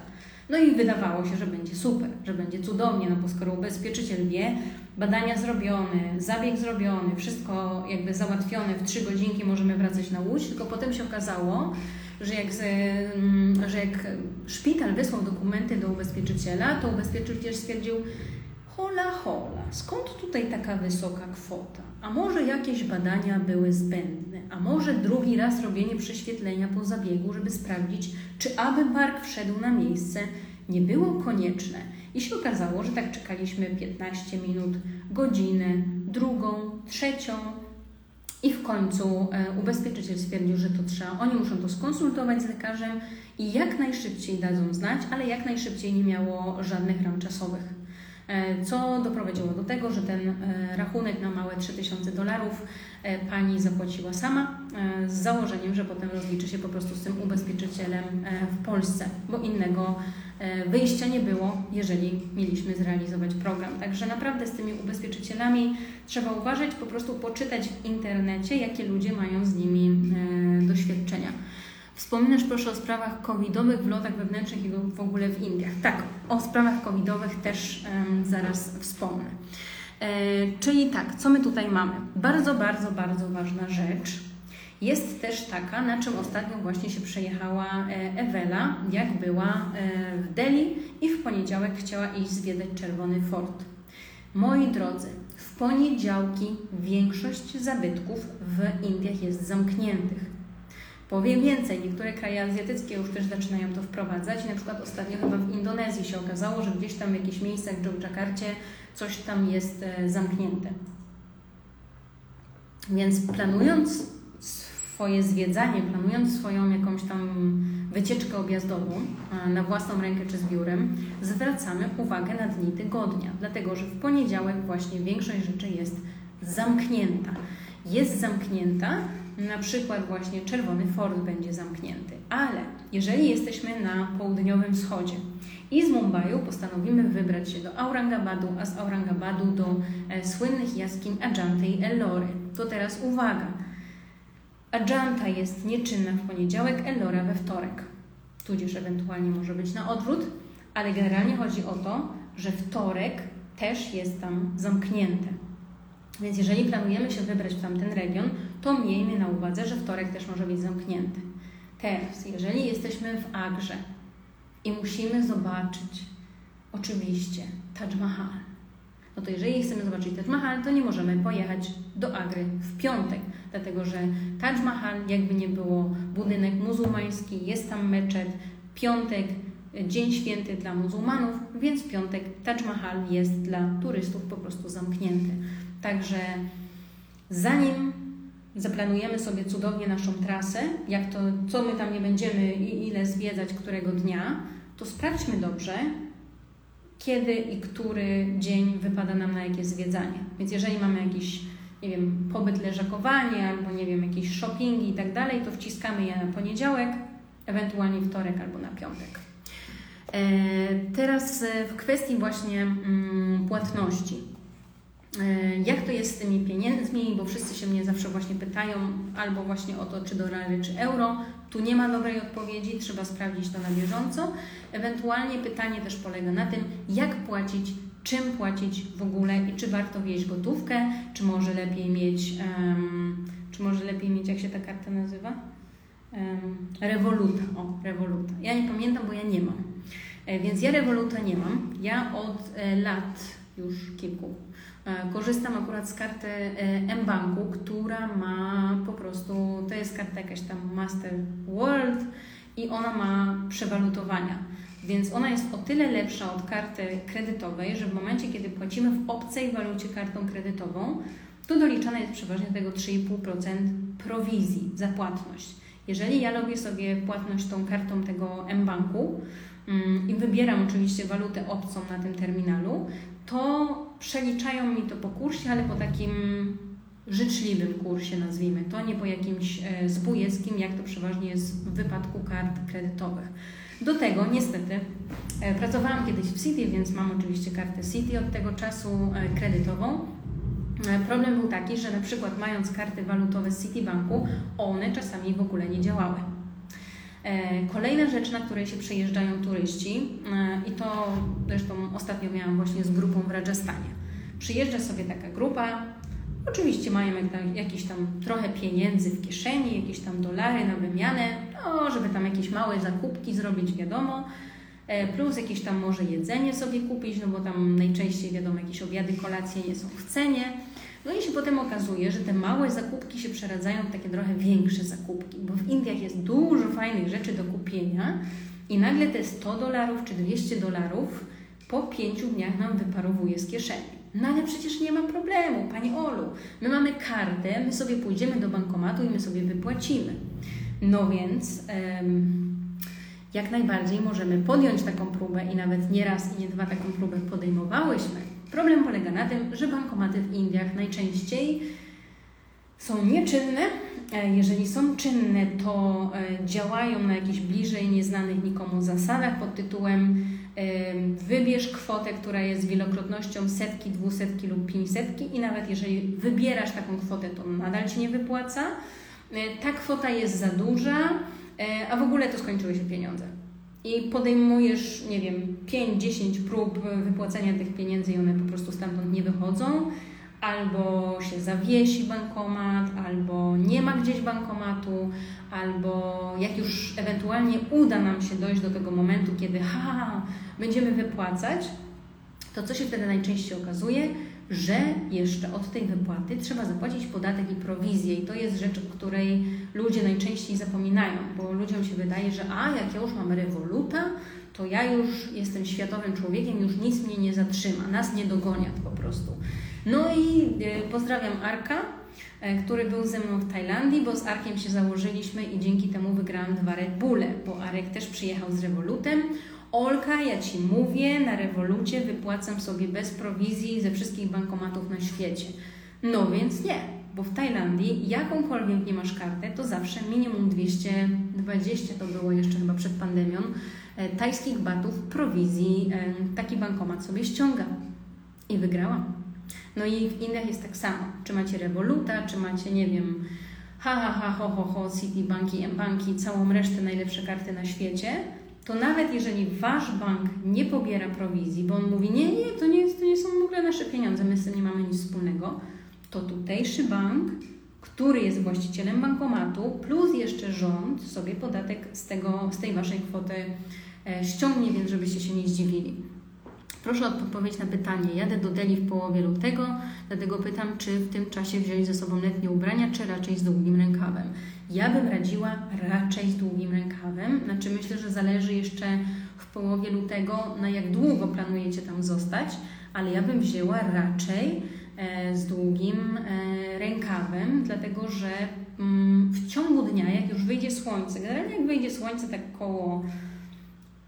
[SPEAKER 1] No i wydawało się, że będzie super, że będzie cudownie, no bo skoro ubezpieczyciel wie, badania zrobione, zabieg zrobiony, wszystko jakby załatwione, w trzy godzinki możemy wracać na łódź, tylko potem się okazało, że jak, mm, że jak szpital wysłał dokumenty do ubezpieczyciela, to ubezpieczyciel stwierdził, hola hola, skąd tutaj taka wysoka kwota? A może jakieś badania były zbędne? A może drugi raz robienie prześwietlenia po zabiegu, żeby sprawdzić, czy aby bark wszedł na miejsce, nie było konieczne? I się okazało, że tak czekaliśmy 15 minut, godzinę, drugą, trzecią, i w końcu e, ubezpieczyciel stwierdził, że to trzeba, oni muszą to skonsultować z lekarzem i jak najszybciej dadzą znać, ale jak najszybciej nie miało żadnych ram czasowych. E, co doprowadziło do tego, że ten e, rachunek na małe 3000 dolarów pani zapłaciła sama z założeniem, że potem rozliczy się po prostu z tym ubezpieczycielem w Polsce, bo innego wyjścia nie było, jeżeli mieliśmy zrealizować program. Także naprawdę z tymi ubezpieczycielami trzeba uważać, po prostu poczytać w internecie, jakie ludzie mają z nimi e, doświadczenia. Wspominasz proszę o sprawach covidowych w lotach wewnętrznych i w ogóle w Indiach. Tak, o sprawach covidowych też zaraz wspomnę. E, czyli tak, co my tutaj mamy? Bardzo, bardzo, bardzo ważna rzecz jest też taka, na czym ostatnio właśnie się przejechała e, Ewela, jak była e, w Delhi i w poniedziałek chciała iść zwiedzać Czerwony Fort. Moi drodzy, w poniedziałki większość zabytków w Indiach jest zamkniętych. Powiem więcej, niektóre kraje azjatyckie już też zaczynają to wprowadzać. Na przykład ostatnio chyba w Indonezji się okazało, że gdzieś tam w jakichś miejscach w Dżokjakarcie coś tam jest e, zamknięte. Więc planując swoje zwiedzanie, planując swoją jakąś tam wycieczkę objazdową na własną rękę czy z biurem, zwracamy uwagę na dni tygodnia, dlatego że w poniedziałek właśnie większość rzeczy jest zamknięta. Jest zamknięta, na przykład właśnie Czerwony Fort będzie zamknięty, ale jeżeli jesteśmy na południowym wschodzie i z Mumbaiu postanowimy wybrać się do Aurangabadu, a z Aurangabadu do e, słynnych jaskiń Ajanta i Ellory, to teraz uwaga, Ajanta jest nieczynna w poniedziałek, Ellora we wtorek. Tudzież ewentualnie może być na odwrót, ale generalnie chodzi o to, że wtorek też jest tam zamknięty. Więc jeżeli planujemy się wybrać w tamten region, to miejmy na uwadze, że wtorek też może być zamknięty. Teraz, jeżeli jesteśmy w Agrze i musimy zobaczyć oczywiście Taj Mahal, no to jeżeli chcemy zobaczyć Taj Mahal, to nie możemy pojechać do Agry w piątek, dlatego że Taj Mahal, jakby nie było, budynek muzułmański, jest tam meczet, piątek, dzień święty dla muzułmanów, więc piątek Taj Mahal jest dla turystów po prostu zamknięty. Także zanim zaplanujemy sobie cudownie naszą trasę, jak to, co my tam nie będziemy i ile zwiedzać którego dnia, to sprawdźmy dobrze, kiedy i który dzień wypada nam na jakie zwiedzanie. Więc jeżeli mamy jakiś, nie wiem, pobyt leżakowanie albo, nie wiem, jakieś shoppingi i tak dalej, to wciskamy je na poniedziałek, ewentualnie wtorek albo na piątek. E, teraz e, w kwestii właśnie mm, płatności. E, jak to jest z tymi pieniędzmi? Bo wszyscy się mnie zawsze właśnie pytają albo właśnie o to, czy dolary, czy euro. Tu nie ma dobrej odpowiedzi, trzeba sprawdzić to na bieżąco. Ewentualnie pytanie też polega na tym, jak płacić, czym płacić w ogóle i czy warto wieść gotówkę, czy może lepiej mieć, um, czy może lepiej mieć, jak się ta karta nazywa? Um, rewoluta. O, rewoluta. Ja nie pamiętam, bo ja nie mam. E, więc ja rewoluta nie mam. Ja od e, lat już kilku E, korzystam akurat z karty e, mBanku, która ma po prostu, to jest karta jakaś tam Master World i ona ma przewalutowania. Więc ona jest o tyle lepsza od karty kredytowej, że w momencie, kiedy płacimy w obcej walucie kartą kredytową, to doliczane jest przeważnie tego 3,5% prowizji za płatność. Jeżeli ja robię sobie płatność tą kartą tego mBanku mm, i wybieram oczywiście walutę obcą na tym terminalu, to przeliczają mi to po kursie, ale po takim życzliwym kursie, nazwijmy to, nie po jakimś e, zbójeckim, jak to przeważnie jest w wypadku kart kredytowych. Do tego niestety e, pracowałam kiedyś w City, więc mam oczywiście kartę City od tego czasu e, kredytową. Problem był taki, że na przykład mając karty walutowe z Citibanku, one czasami w ogóle nie działały. E, kolejna rzecz, na której się przejeżdżają turyści, e, i to zresztą ostatnio miałam właśnie z grupą w Rajasthanie. Przyjeżdża sobie taka grupa, oczywiście mają jakieś tam trochę pieniędzy w kieszeni, jakieś tam dolary na wymianę, no, żeby tam jakieś małe zakupki zrobić, wiadomo, e, plus jakieś tam może jedzenie sobie kupić, no bo tam najczęściej wiadomo jakieś obiady, kolacje nie są w cenie. No i się potem okazuje, że te małe zakupki się przeradzają w takie trochę większe zakupki, bo w Indiach jest dużo fajnych rzeczy do kupienia i nagle te 100 dolarów czy 200 dolarów po pięciu dniach nam wyparowuje z kieszeni. No ale przecież nie ma problemu, Pani Olu. My mamy kartę, my sobie pójdziemy do bankomatu i my sobie wypłacimy. No więc jak najbardziej możemy podjąć taką próbę i nawet nie raz i nie dwa taką próbę podejmowałyśmy. Problem polega na tym, że bankomaty w Indiach najczęściej są nieczynne. E, jeżeli są czynne, to e, działają na jakichś bliżej nieznanych nikomu zasadach pod tytułem wybierz kwotę, która jest wielokrotnością setki, dwusetki lub pięćsetki i nawet jeżeli wybierasz taką kwotę, to nadal Ci nie wypłaca. E, ta kwota jest za duża, a w ogóle to skończyły się pieniądze i podejmujesz, nie wiem, 5-10 prób wypłacenia tych pieniędzy i one po prostu stamtąd nie wychodzą, albo się zawiesi bankomat, albo nie ma gdzieś bankomatu, albo jak już ewentualnie uda nam się dojść do tego momentu, kiedy ha, będziemy wypłacać, to co się wtedy najczęściej okazuje? że jeszcze od tej wypłaty trzeba zapłacić podatek i prowizję. I to jest rzecz, o której ludzie najczęściej zapominają, bo ludziom się wydaje, że a, jak ja już mam rewoluta, to ja już jestem światowym człowiekiem, już nic mnie nie zatrzyma, nas nie dogonią po prostu. No i e, pozdrawiam Arka, e, który był ze mną w Tajlandii, bo z Arkiem się założyliśmy i dzięki temu wygrałam dwa Red Bulle, bo Arek też przyjechał z rewolutem. Olka, ja Ci mówię, na rewolucie wypłacam sobie bez prowizji ze wszystkich bankomatów na świecie. No więc nie, bo w Tajlandii jakąkolwiek nie masz kartę, to zawsze minimum 220, to było jeszcze chyba przed pandemią, e, tajskich batów prowizji taki bankomat sobie ściąga. I wygrałam. No i w Indiach jest tak samo. Czy macie Revoluta, czy macie, nie wiem, ha, ha, ha, ho, ho, ho, Citibanki, M-Banki, całą resztę najlepsze karty na świecie – to nawet jeżeli wasz bank nie pobiera prowizji, bo on mówi, nie, nie, to nie, to nie są w ogóle nasze pieniądze, my z tym nie mamy nic wspólnego, to tutejszy bank, który jest właścicielem bankomatu, plus jeszcze rząd sobie podatek z, tego, z tej waszej kwoty e, ściągnie, więc żebyście się nie zdziwili. Proszę o odpowiedź na pytanie. Jadę do Delhi w połowie lutego, dlatego pytam, czy w tym czasie wziąć ze sobą letnie ubrania, czy raczej z długim rękawem. Ja bym radziła raczej z długim rękawem. Znaczy myślę, że zależy jeszcze w połowie lutego, na jak długo planujecie tam zostać, ale ja bym wzięła raczej e, z długim e, rękawem, dlatego że mm, w ciągu dnia, jak już wyjdzie słońce, generalnie jak wyjdzie słońce tak koło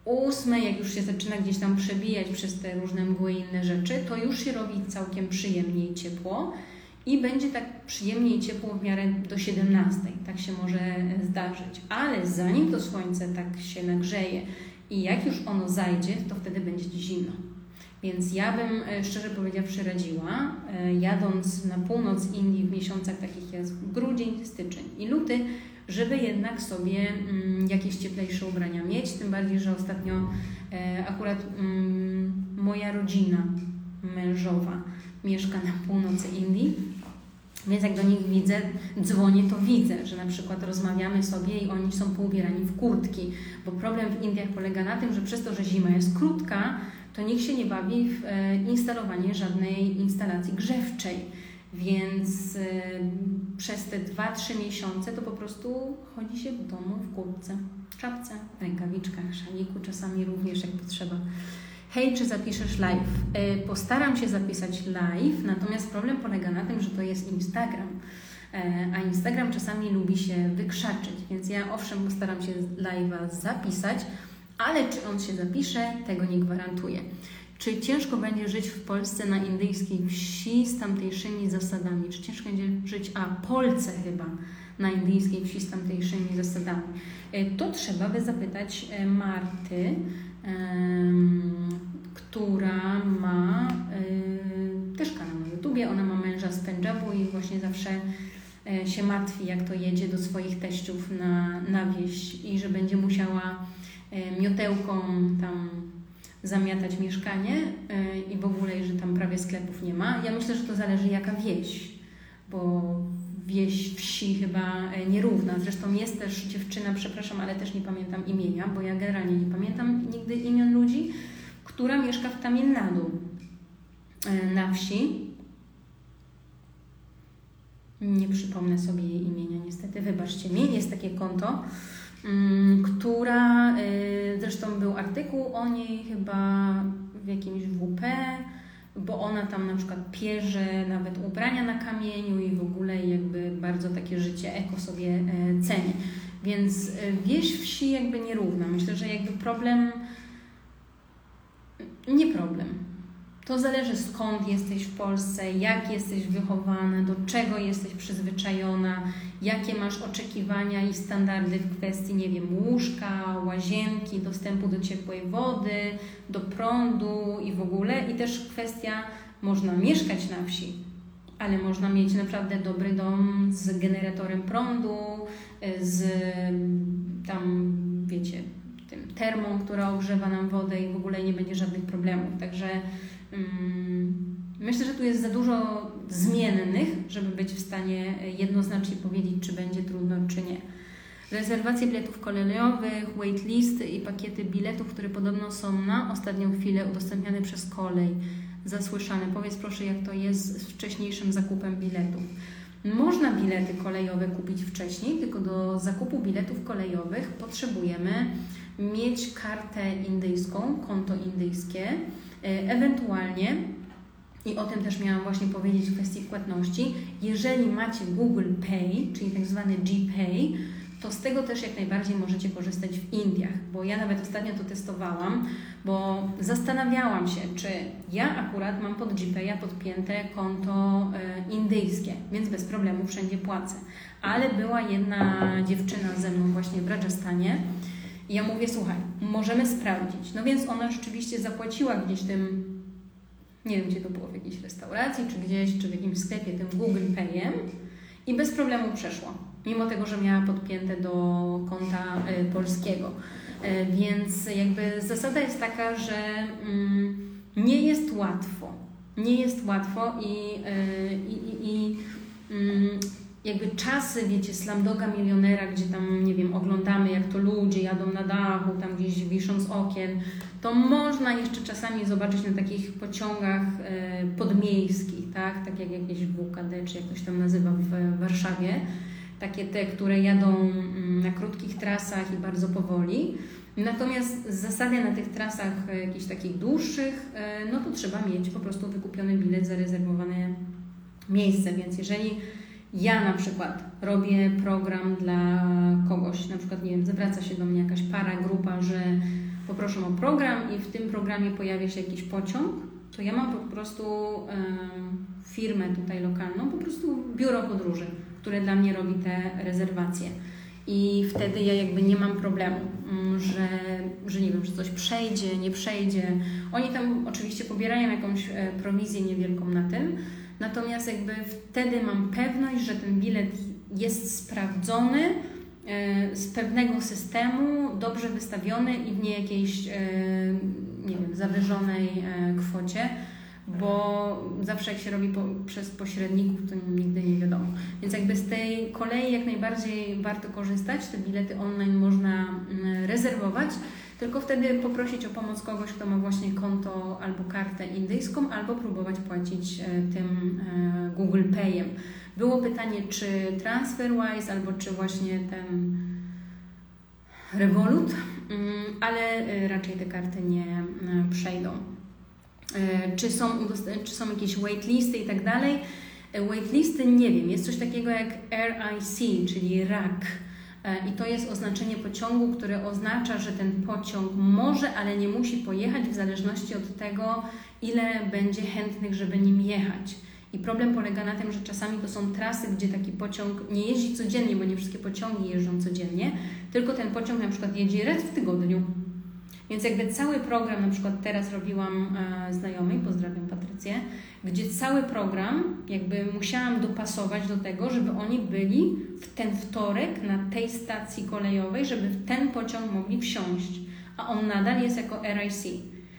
[SPEAKER 1] ósmej, jak już się zaczyna gdzieś tam przebijać przez te różne mgły i inne rzeczy, to już się robi całkiem przyjemnie i ciepło i będzie tak przyjemnie i ciepło w miarę do 17. Tak się może zdarzyć. Ale zanim to słońce tak się nagrzeje i jak już ono zajdzie, to wtedy będzie zimno. Więc ja bym e, szczerze powiedziawszy radziła, e, jadąc na północ Indii w miesiącach takich jak grudzień, styczeń i luty, żeby jednak sobie mm, jakieś cieplejsze ubrania mieć. Tym bardziej, że ostatnio e, akurat mm, moja rodzina mężowa mieszka na północy Indii więc jak do nich widzę, dzwonię, to widzę, że na przykład rozmawiamy sobie i oni są poubierani w kurtki, bo problem w Indiach polega na tym, że przez to, że zima jest krótka, to nikt się nie bawi w e, instalowanie żadnej instalacji grzewczej. Więc e, przez te 2-3 miesiące to po prostu chodzi się w domu w kurtce, czapce, rękawiczkach, szaliku, czasami również jak potrzeba hej, czy zapiszesz live? E, postaram się zapisać live, natomiast problem polega na tym, że to jest Instagram. E, a Instagram czasami lubi się wykrzaczyć, więc ja owszem postaram się live'a zapisać, ale czy on się zapisze, tego nie gwarantuję. Czy ciężko będzie żyć w Polsce na indyjskiej wsi z tamtejszymi zasadami? Czy ciężko będzie żyć, a Polce chyba, na indyjskiej wsi z tamtejszymi zasadami? E, to trzeba by zapytać Marty, która ma też kanał na YouTubie. Ona ma męża z Pendżabu i właśnie zawsze e, się martwi, jak to jedzie do swoich teściów na, na wieś i że będzie musiała e, miotełką tam zamiatać mieszkanie e, i w ogóle, że tam prawie sklepów nie ma. Ja myślę, że to zależy jaka wieś, bo wieś wsi chyba e, nierówna. Zresztą jest też dziewczyna, przepraszam, ale też nie pamiętam imienia, bo ja generalnie nie pamiętam nigdy imion ludzi, która mieszka w Tamil Nadu e, na wsi. Nie przypomnę sobie jej imienia, niestety, wybaczcie mi. Jest takie konto, która, e, zresztą był artykuł o niej chyba w jakimś WP, bo ona tam na przykład pierze nawet ubrania na kamieniu i w ogóle jakby bardzo takie życie eko sobie e, ceni. Więc e, wieś wsi jakby nierówna. Myślę, że jakby problem, nie problem. To zależy skąd jesteś w Polsce, jak jesteś wychowana, do czego jesteś przyzwyczajona, jakie masz oczekiwania i standardy w kwestii, nie wiem, łóżka, łazienki, dostępu do ciepłej wody, do prądu i w ogóle. I też kwestia, można mieszkać na wsi, ale można mieć naprawdę dobry dom z generatorem prądu, z tam, wiecie, tym termą, która ogrzewa nam wodę i w ogóle nie będzie żadnych problemów. Także myślę, że tu jest za dużo zmiennych, żeby być w stanie jednoznacznie powiedzieć, czy będzie trudno, czy nie. Rezerwacje biletów kolejowych, waitlisty i pakiety biletów, które podobno są na ostatnią chwilę udostępniane przez kolej. Zasłyszane. Powiedz proszę, jak to jest z wcześniejszym zakupem biletów. Można bilety kolejowe kupić wcześniej, tylko do zakupu biletów kolejowych potrzebujemy mieć kartę indyjską, konto indyjskie, ewentualnie i o tym też miałam właśnie powiedzieć w kwestii płatności. Jeżeli macie Google Pay, czyli tak zwany GPay, to z tego też jak najbardziej możecie korzystać w Indiach, bo ja nawet ostatnio to testowałam, bo zastanawiałam się, czy ja akurat mam pod GPay'a podpięte konto e, indyjskie, więc bez problemu wszędzie płacę. Ale była jedna dziewczyna ze mną właśnie w Rajasthanie i ja mówię, słuchaj, możemy sprawdzić. No więc ona rzeczywiście zapłaciła gdzieś tym, nie wiem gdzie to było, w jakiejś restauracji, czy gdzieś, czy w jakimś sklepie tym Google Payem i bez problemu przeszła mimo tego, że miała podpięte do konta y, polskiego. Y, więc jakby zasada jest taka, że mm, nie jest łatwo. Nie jest łatwo i, y, i, i mm, jakby czasy, wiecie, slamdoga milionera, gdzie tam, nie wiem, oglądamy jak to ludzie jadą na dachu, tam gdzieś wisząc z okien, to można jeszcze czasami zobaczyć na takich pociągach podmiejskich, tak, tak jak jakieś WKD, czy jak to się tam nazywa w Warszawie, takie te, które jadą mm, na krótkich trasach i bardzo powoli. Natomiast z zasady na tych trasach e, jakichś takich dłuższych, e, no to trzeba mieć po prostu wykupiony bilet, zarezerwowane miejsce. Więc jeżeli ja na przykład robię program dla kogoś, na przykład, nie wiem, zwraca się do mnie jakaś para, grupa, że poproszę o program i w tym programie pojawia się jakiś pociąg, to ja mam po prostu e, firmę tutaj lokalną, po prostu biuro podróży które dla mnie robi te rezerwacje. I wtedy ja jakby nie mam problemu, mm, że, że nie wiem, że coś przejdzie, nie przejdzie. Oni tam oczywiście pobierają jakąś e, prowizję niewielką na tym, natomiast jakby wtedy mam pewność, że ten bilet jest sprawdzony e, z pewnego systemu, dobrze wystawiony i w nie jakiejś, e, nie wiem, zawyżonej kwocie bo zawsze jak się robi po, przez pośredników, to nigdy nie wiadomo. Więc jakby z tej kolei jak najbardziej warto korzystać, te bilety online można mm, rezerwować, tylko wtedy poprosić o pomoc kogoś, kto ma właśnie konto albo kartę indyjską, albo próbować płacić e, tym e, Google Payem. Było pytanie, czy TransferWise, albo czy właśnie ten Revolut, mm, ale e, raczej te karty nie przejdą. Czy są, czy są jakieś waitlisty i tak dalej. Waitlisty nie wiem, jest coś takiego jak RIC, czyli RAC. E, I to jest oznaczenie pociągu, które oznacza, że ten pociąg może, ale nie musi pojechać w zależności od tego, ile będzie chętnych, żeby nim jechać. I problem polega na tym, że czasami to są trasy, gdzie taki pociąg nie jeździ codziennie, bo nie wszystkie pociągi jeżdżą codziennie, tylko ten pociąg na przykład jedzie raz w tygodniu Więc jakby cały program, na przykład teraz robiłam e, znajomej, pozdrawiam Patrycję, gdzie cały program jakby musiałam dopasować do tego, żeby oni byli w ten wtorek na tej stacji kolejowej, żeby w ten pociąg mogli wsiąść, a on nadal jest jako RIC.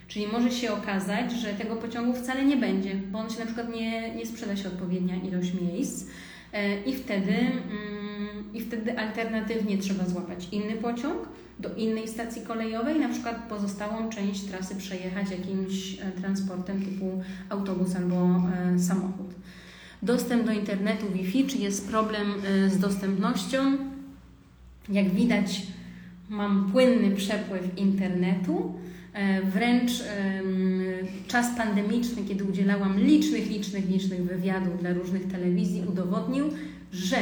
[SPEAKER 1] Czyli może się okazać, że tego pociągu wcale nie będzie, bo on się na przykład nie, nie sprzeda się odpowiednia ilość miejsc e, i wtedy, mm, i wtedy alternatywnie trzeba złapać inny pociąg do innej stacji kolejowej, na przykład pozostałą część trasy przejechać jakimś e, transportem typu autobus albo e, samochód. Dostęp do internetu Wi-Fi, czy jest problem z dostępnością? Jak widać, mam płynny przepływ internetu. E, wręcz czas pandemiczny, kiedy udzielałam licznych, licznych, licznych wywiadów dla różnych telewizji, udowodnił, że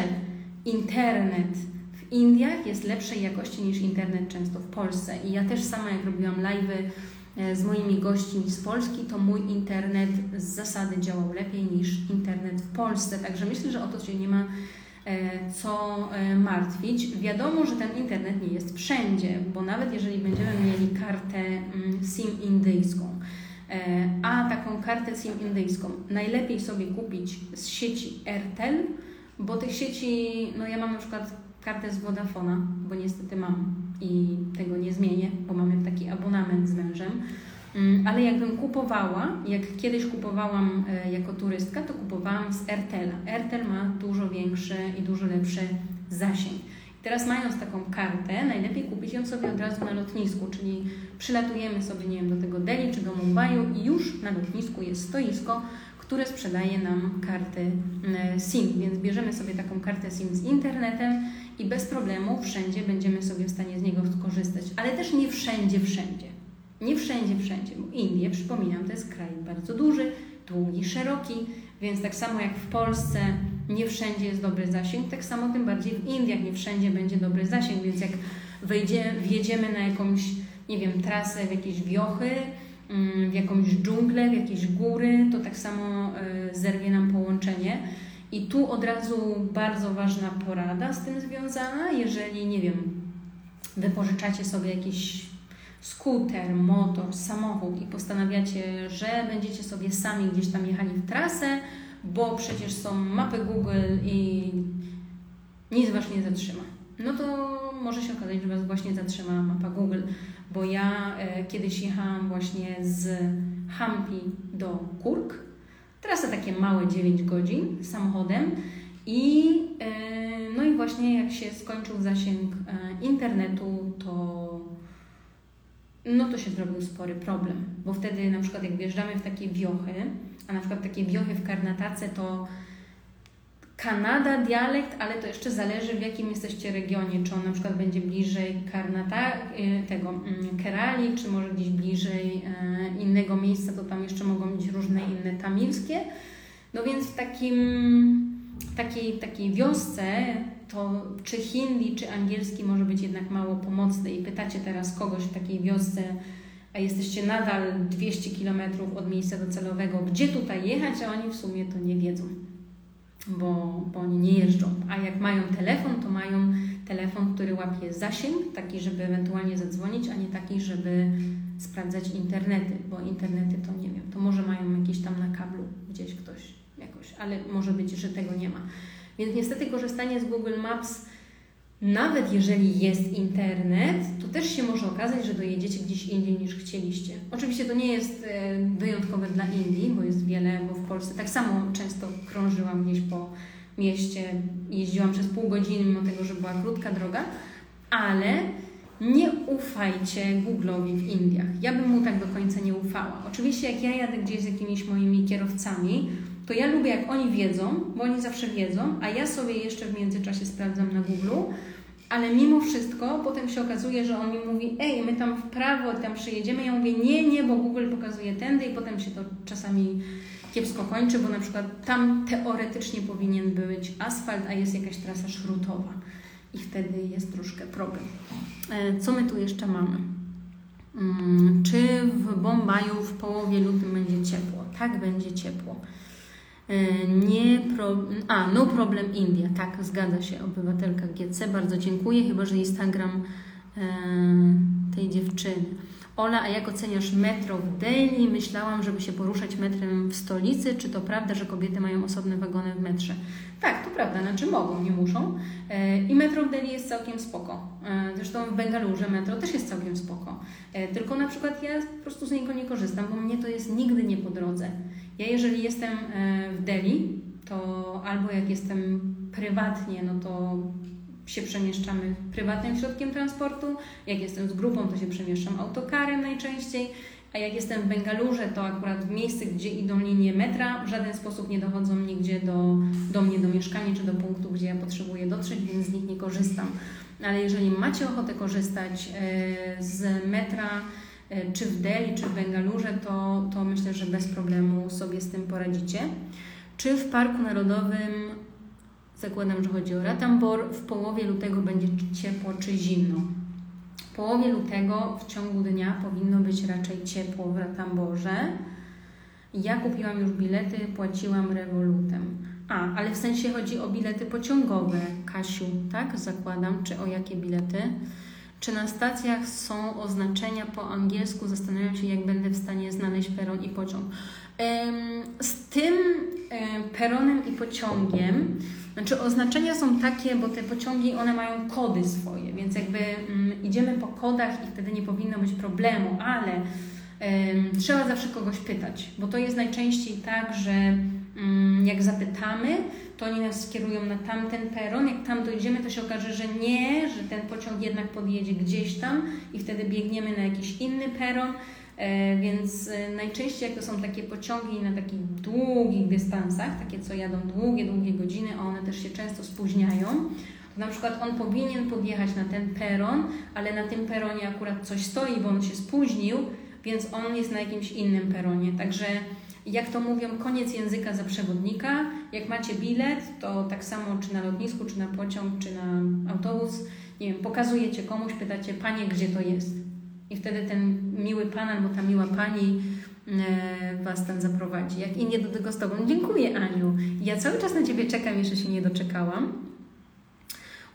[SPEAKER 1] internet w Indiach jest lepszej jakości niż internet często w Polsce. I ja też sama, jak robiłam live'y e, z moimi gośćmi z Polski, to mój internet z zasady działał lepiej niż internet w Polsce. Także myślę, że o to się nie ma E, co e, martwić. Wiadomo, że ten internet nie jest wszędzie, bo nawet jeżeli będziemy mieli kartę mm, SIM indyjską, a taką kartę SIM indyjską najlepiej sobie kupić z sieci Airtel, bo tych sieci, no ja mam na przykład kartę z Vodafona, bo niestety mam i tego nie zmienię, bo mamy taki abonament z mężem. Mm, ale jakbym kupowała, jak kiedyś kupowałam e, jako turystka, to kupowałam z Airtela. Airtel ma dużo większy i dużo lepszy zasięg. Teraz mając taką kartę, najlepiej kupić ją sobie od razu na lotnisku, czyli przylatujemy sobie, nie wiem, do tego Delhi czy do Mumbai i już na lotnisku jest stoisko, które sprzedaje nam karty mm, SIM, więc bierzemy sobie taką kartę SIM z internetem i bez problemu wszędzie będziemy sobie w stanie z niego skorzystać, ale też nie wszędzie, wszędzie. Nie wszędzie, wszędzie, bo Indie, przypominam, to jest kraj bardzo duży, długi, szeroki, więc tak samo jak w Polsce nie wszędzie jest dobry zasięg, tak samo tym bardziej w Indiach nie wszędzie będzie dobry zasięg, więc jak wejdzie, wjedziemy na jakąś, nie wiem, trasę w jakieś wiochy, w jakąś dżunglę, w jakieś góry, to tak samo e, zerwie nam połączenie. I tu od razu bardzo ważna porada z tym związana, jeżeli, nie wiem, wypożyczacie sobie jakiś skuter, motor, samochód i postanawiacie, że będziecie sobie sami gdzieś tam jechali w trasę, bo przecież są mapy Google i nic Was nie zatrzyma. No to może się okazać, że Was właśnie zatrzyma mapa Google, bo ja e, kiedyś jechałam właśnie z Hampi do Kurk. Trasa takie małe 9 godzin samochodem i e, no i właśnie jak się skończył zasięg e, internetu, to no to się zrobił spory problem, bo wtedy na przykład jak wjeżdżamy w takie wiochy, a na przykład takie wiochy w Karnatace to Kanada, dialekt, ale to jeszcze zależy w jakim jesteście regionie, czy on na przykład będzie bliżej Karnata, y, tego mm, Kerali, czy może gdzieś bliżej y, innego miejsca, to tam jeszcze mogą być różne inne tamilskie. No więc w takim, takiej, takiej wiosce to czy hindi, czy angielski może być jednak mało pomocny i pytacie teraz kogoś w takiej wiosce, a jesteście nadal 200 km od miejsca docelowego, gdzie tutaj jechać, a oni w sumie to nie wiedzą, bo, bo oni nie jeżdżą. A jak mają telefon, to mają telefon, który łapie zasięg, taki, żeby ewentualnie zadzwonić, a nie taki, żeby sprawdzać internety, bo internety to nie wiem, to może mają jakieś tam na kablu gdzieś ktoś jakoś, ale może być, że tego nie ma. Więc niestety korzystanie z Google Maps, nawet jeżeli jest internet, to też się może okazać, że dojedziecie gdzieś indziej niż chcieliście. Oczywiście to nie jest e, wyjątkowe dla Indii, bo jest wiele, bo w Polsce tak samo często krążyłam gdzieś po mieście, jeździłam przez pół godziny, mimo tego, że była krótka droga, ale nie ufajcie Google'owi w Indiach. Ja bym mu tak do końca nie ufała. Oczywiście jak ja jadę gdzieś z jakimiś moimi kierowcami, to ja lubię, jak oni wiedzą, bo oni zawsze wiedzą, a ja sobie jeszcze w międzyczasie sprawdzam na Google, ale mimo wszystko potem się okazuje, że on mi mówi, ej, my tam w prawo, tam przyjedziemy. Ja mówię, nie, nie, bo Google pokazuje tędy i potem się to czasami kiepsko kończy, bo na przykład tam teoretycznie powinien być asfalt, a jest jakaś trasa szrutowa i wtedy jest troszkę problem. E, co my tu jeszcze mamy? Mm, czy w Bombaju w połowie lutym będzie ciepło? Tak, będzie ciepło. E, nie pro... A, no problem India. Tak, zgadza się, obywatelka GC. Bardzo dziękuję, chyba że Instagram e, tej dziewczyny. Ola, a jak oceniasz metro w Delhi? Myślałam, żeby się poruszać metrem w stolicy. Czy to prawda, że kobiety mają osobne wagony w metrze? Tak, to prawda, znaczy mogą, nie muszą. E, I metro w Delhi jest całkiem spoko. E, zresztą w Bengalurze metro też jest całkiem spoko. E, tylko na przykład ja po prostu z niego nie korzystam, bo mnie to jest nigdy nie po drodze. Ja jeżeli jestem w Delhi, to albo jak jestem prywatnie, no to się przemieszczamy prywatnym środkiem transportu. Jak jestem z grupą, to się przemieszczam autokarem najczęściej. A jak jestem w Bengalurze, to akurat w miejscu, gdzie idą linie metra, w żaden sposób nie dochodzą nigdzie do, do mnie, do mieszkania czy do punktu, gdzie ja potrzebuję dotrzeć, więc z nich nie korzystam. Ale jeżeli macie ochotę korzystać e, z metra, e, czy w Delhi, czy w Bengalurze, to, to myślę, że bez problemu sobie z tym poradzicie. Czy w Parku Narodowym zakładam, że chodzi o Ratambor, w połowie lutego będzie ciepło czy zimno. W połowie lutego w ciągu dnia powinno być raczej ciepło w Ratamborze. Ja kupiłam już bilety, płaciłam rewolutem. A, ale w sensie chodzi o bilety pociągowe, Kasiu, tak? Zakładam, czy o jakie bilety? Czy na stacjach są oznaczenia po angielsku? Zastanawiam się, jak będę w stanie znaleźć peron i pociąg. Z tym peronem i pociągiem znaczy oznaczenia są takie, bo te pociągi, one mają kody swoje, więc jakby mm, idziemy po kodach i wtedy nie powinno być problemu, ale trzeba zawsze kogoś pytać, bo to jest najczęściej tak, że ym, jak zapytamy, to oni nas skierują na tamten peron, jak tam dojdziemy, to się okaże, że nie, że ten pociąg jednak podjedzie gdzieś tam i wtedy biegniemy na jakiś inny peron, więc e, najczęściej jak to są takie pociągi na takich długich dystansach, takie co jadą długie, długie godziny, a one też się często spóźniają, na przykład on powinien podjechać na ten peron, ale na tym peronie akurat coś stoi, bo on się spóźnił, więc on jest na jakimś innym peronie. Także jak to mówią, koniec języka za przewodnika. Jak macie bilet, to tak samo czy na lotnisku, czy na pociąg, czy na autobus, nie wiem, pokazujecie komuś, pytacie, panie, gdzie to jest i wtedy ten miły pan albo ta miła pani e, Was tam zaprowadzi. Jak i nie do tego z Tobą. Dziękuję, Aniu. Ja cały czas na Ciebie czekam, jeszcze się nie doczekałam.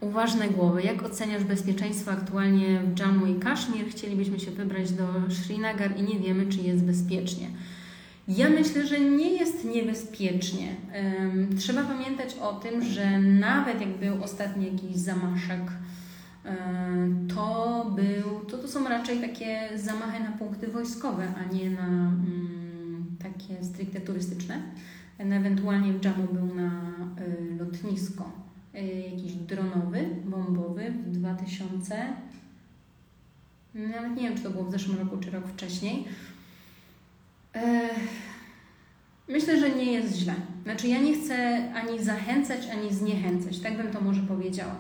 [SPEAKER 1] Uważne głowy. Jak oceniasz bezpieczeństwo aktualnie w Jammu i Kaszmir? Chcielibyśmy się wybrać do Srinagar i nie wiemy, czy jest bezpiecznie. Ja myślę, że nie jest niebezpiecznie. Trzeba pamiętać o tym, że nawet jak był ostatni jakiś zamaszek, to, był, to, to są raczej takie zamachy na punkty wojskowe, a nie na mm, takie stricte turystyczne. Ewentualnie w Jammu był na y, lotnisko y, jakiś dronowy, bombowy w 2000. Nawet nie wiem, czy to było w zeszłym roku, czy rok wcześniej. Myślę, że nie jest źle. Znaczy, ja nie chcę ani zachęcać, ani zniechęcać. Tak bym to może powiedziała.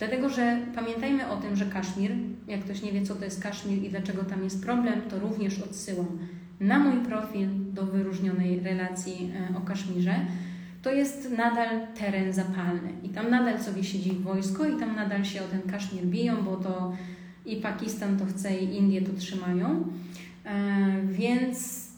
[SPEAKER 1] Dlatego, że pamiętajmy o tym, że Kaszmir, jak ktoś nie wie, co to jest Kaszmir i dlaczego tam jest problem, to również odsyłam na mój profil do wyróżnionej relacji e, o Kaszmirze. To jest nadal teren zapalny i tam nadal sobie siedzi wojsko i tam nadal się o ten Kaszmir biją, bo to i Pakistan to chce i Indie to trzymają. E, więc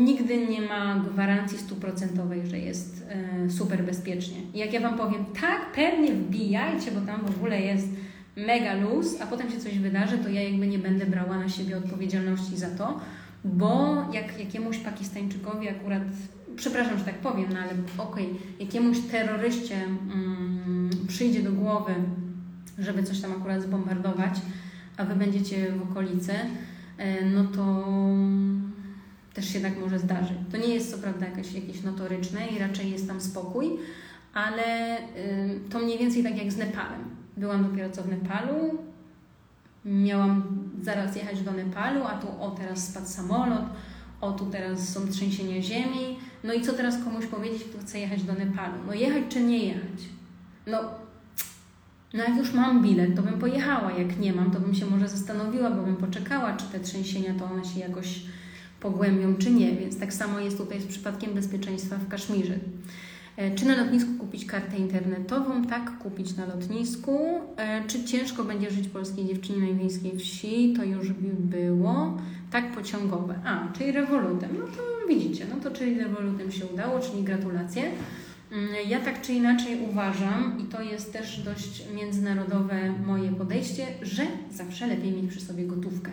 [SPEAKER 1] nigdy nie ma gwarancji stuprocentowej, że jest e, super bezpiecznie. I jak ja Wam powiem, tak, pewnie wbijajcie, bo tam w ogóle jest mega luz, a potem się coś wydarzy, to ja jakby nie będę brała na siebie odpowiedzialności za to, bo jak jakiemuś Pakistańczykowi akurat, przepraszam, że tak powiem, no ale okej, okay, jakiemuś terroryście mm, przyjdzie do głowy, żeby coś tam akurat zbombardować, a Wy będziecie w okolicy, e, no to też się tak może zdarzyć. To nie jest co prawda jakieś, jakieś notoryczne i raczej jest tam spokój, ale y, to mniej więcej tak jak z Nepalem. Byłam dopiero co w Nepalu, miałam zaraz jechać do Nepalu, a tu o teraz spadł samolot, o tu teraz są trzęsienia ziemi, no i co teraz komuś powiedzieć, kto chce jechać do Nepalu? No jechać czy nie jechać? No, no jak już mam bilet, to bym pojechała, jak nie mam, to bym się może zastanowiła, bo bym poczekała, czy te trzęsienia to one się jakoś pogłębią, czy nie. Więc tak samo jest tutaj z przypadkiem bezpieczeństwa w Kaszmirze. E, czy na lotnisku kupić kartę internetową? Tak, kupić na lotnisku. E, czy ciężko będzie żyć polskiej dziewczynie na wiejskiej wsi? To już było. Tak, pociągowe. A, czyli rewolutem. No to widzicie, no to czyli rewolutem się udało, czyli gratulacje. Mm, ja tak czy inaczej uważam, i to jest też dość międzynarodowe moje podejście, że zawsze lepiej mieć przy sobie gotówkę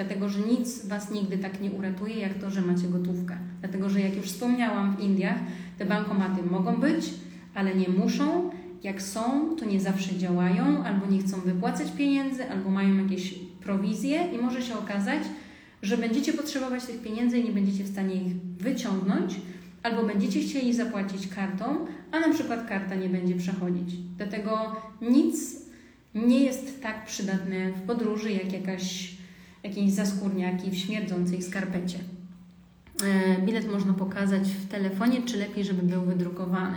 [SPEAKER 1] Dlatego, że nic Was nigdy tak nie uratuje, jak to, że macie gotówkę. Dlatego, że jak już wspomniałam w Indiach, te bankomaty mogą być, ale nie muszą. Jak są, to nie zawsze działają, albo nie chcą wypłacać pieniędzy, albo mają jakieś prowizje i może się okazać, że będziecie potrzebować tych pieniędzy i nie będziecie w stanie ich wyciągnąć, albo będziecie chcieli zapłacić kartą, a na przykład karta nie będzie przechodzić. Dlatego nic nie jest tak przydatne w podróży jak jakaś, jakieś zaskórniaki w śmierdzącej skarpecie. E, bilet można pokazać w telefonie, czy lepiej, żeby był wydrukowany.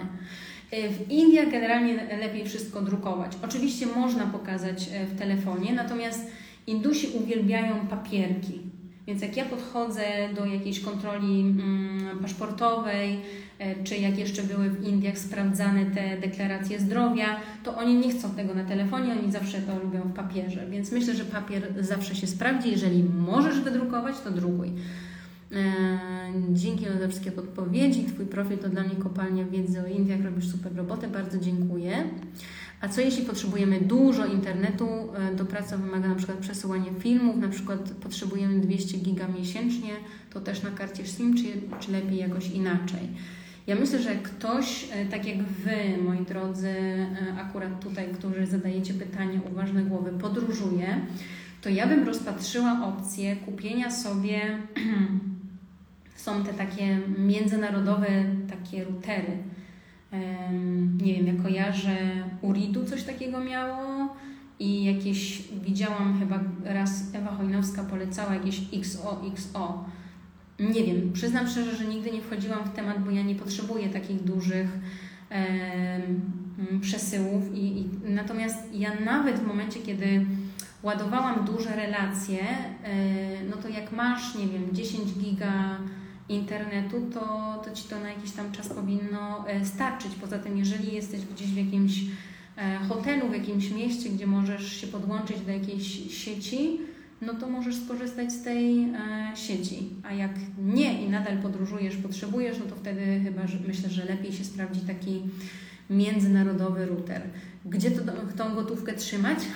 [SPEAKER 1] E, w Indiach generalnie lepiej wszystko drukować. Oczywiście można pokazać e, w telefonie, natomiast Indusi uwielbiają papierki. Więc jak ja podchodzę do jakiejś kontroli mm, paszportowej, czy jak jeszcze były w Indiach sprawdzane te deklaracje zdrowia, to oni nie chcą tego na telefonie, oni zawsze to lubią w papierze. Więc myślę, że papier zawsze się sprawdzi. Jeżeli możesz wydrukować, to drukuj. E, dzięki za wszystkie podpowiedzi. Twój profil to dla mnie kopalnia wiedzy o Indiach. Robisz super robotę. Bardzo dziękuję. A co jeśli potrzebujemy dużo internetu? E, do pracy wymaga na przykład przesyłanie filmów, na przykład potrzebujemy 200 giga miesięcznie, to też na karcie SIM, czy, czy lepiej jakoś inaczej? Ja myślę, że ktoś, e, tak jak Wy, moi drodzy, e, akurat tutaj, którzy zadajecie pytania uważne głowy, podróżuje, to ja bym rozpatrzyła opcję kupienia sobie, są te takie międzynarodowe takie routery, nie wiem, ja kojarzę Uridu coś takiego miało i jakieś, widziałam chyba raz Ewa Chojnowska polecała jakieś XOXO. Nie wiem, przyznam szczerze, że nigdy nie wchodziłam w temat, bo ja nie potrzebuję takich dużych um, przesyłów. I, I, natomiast ja nawet w momencie, kiedy ładowałam duże relacje, e, no to jak masz, nie wiem, 10 giga internetu, to, to Ci to na jakiś tam czas powinno e, starczyć. Poza tym, jeżeli jesteś gdzieś w jakimś e, hotelu, w jakimś mieście, gdzie możesz się podłączyć do jakiejś sieci, no to możesz skorzystać z tej e, sieci. A jak nie i nadal podróżujesz, potrzebujesz, no to wtedy chyba że myślę, że lepiej się sprawdzi taki międzynarodowy router. Gdzie to, tą gotówkę trzymać?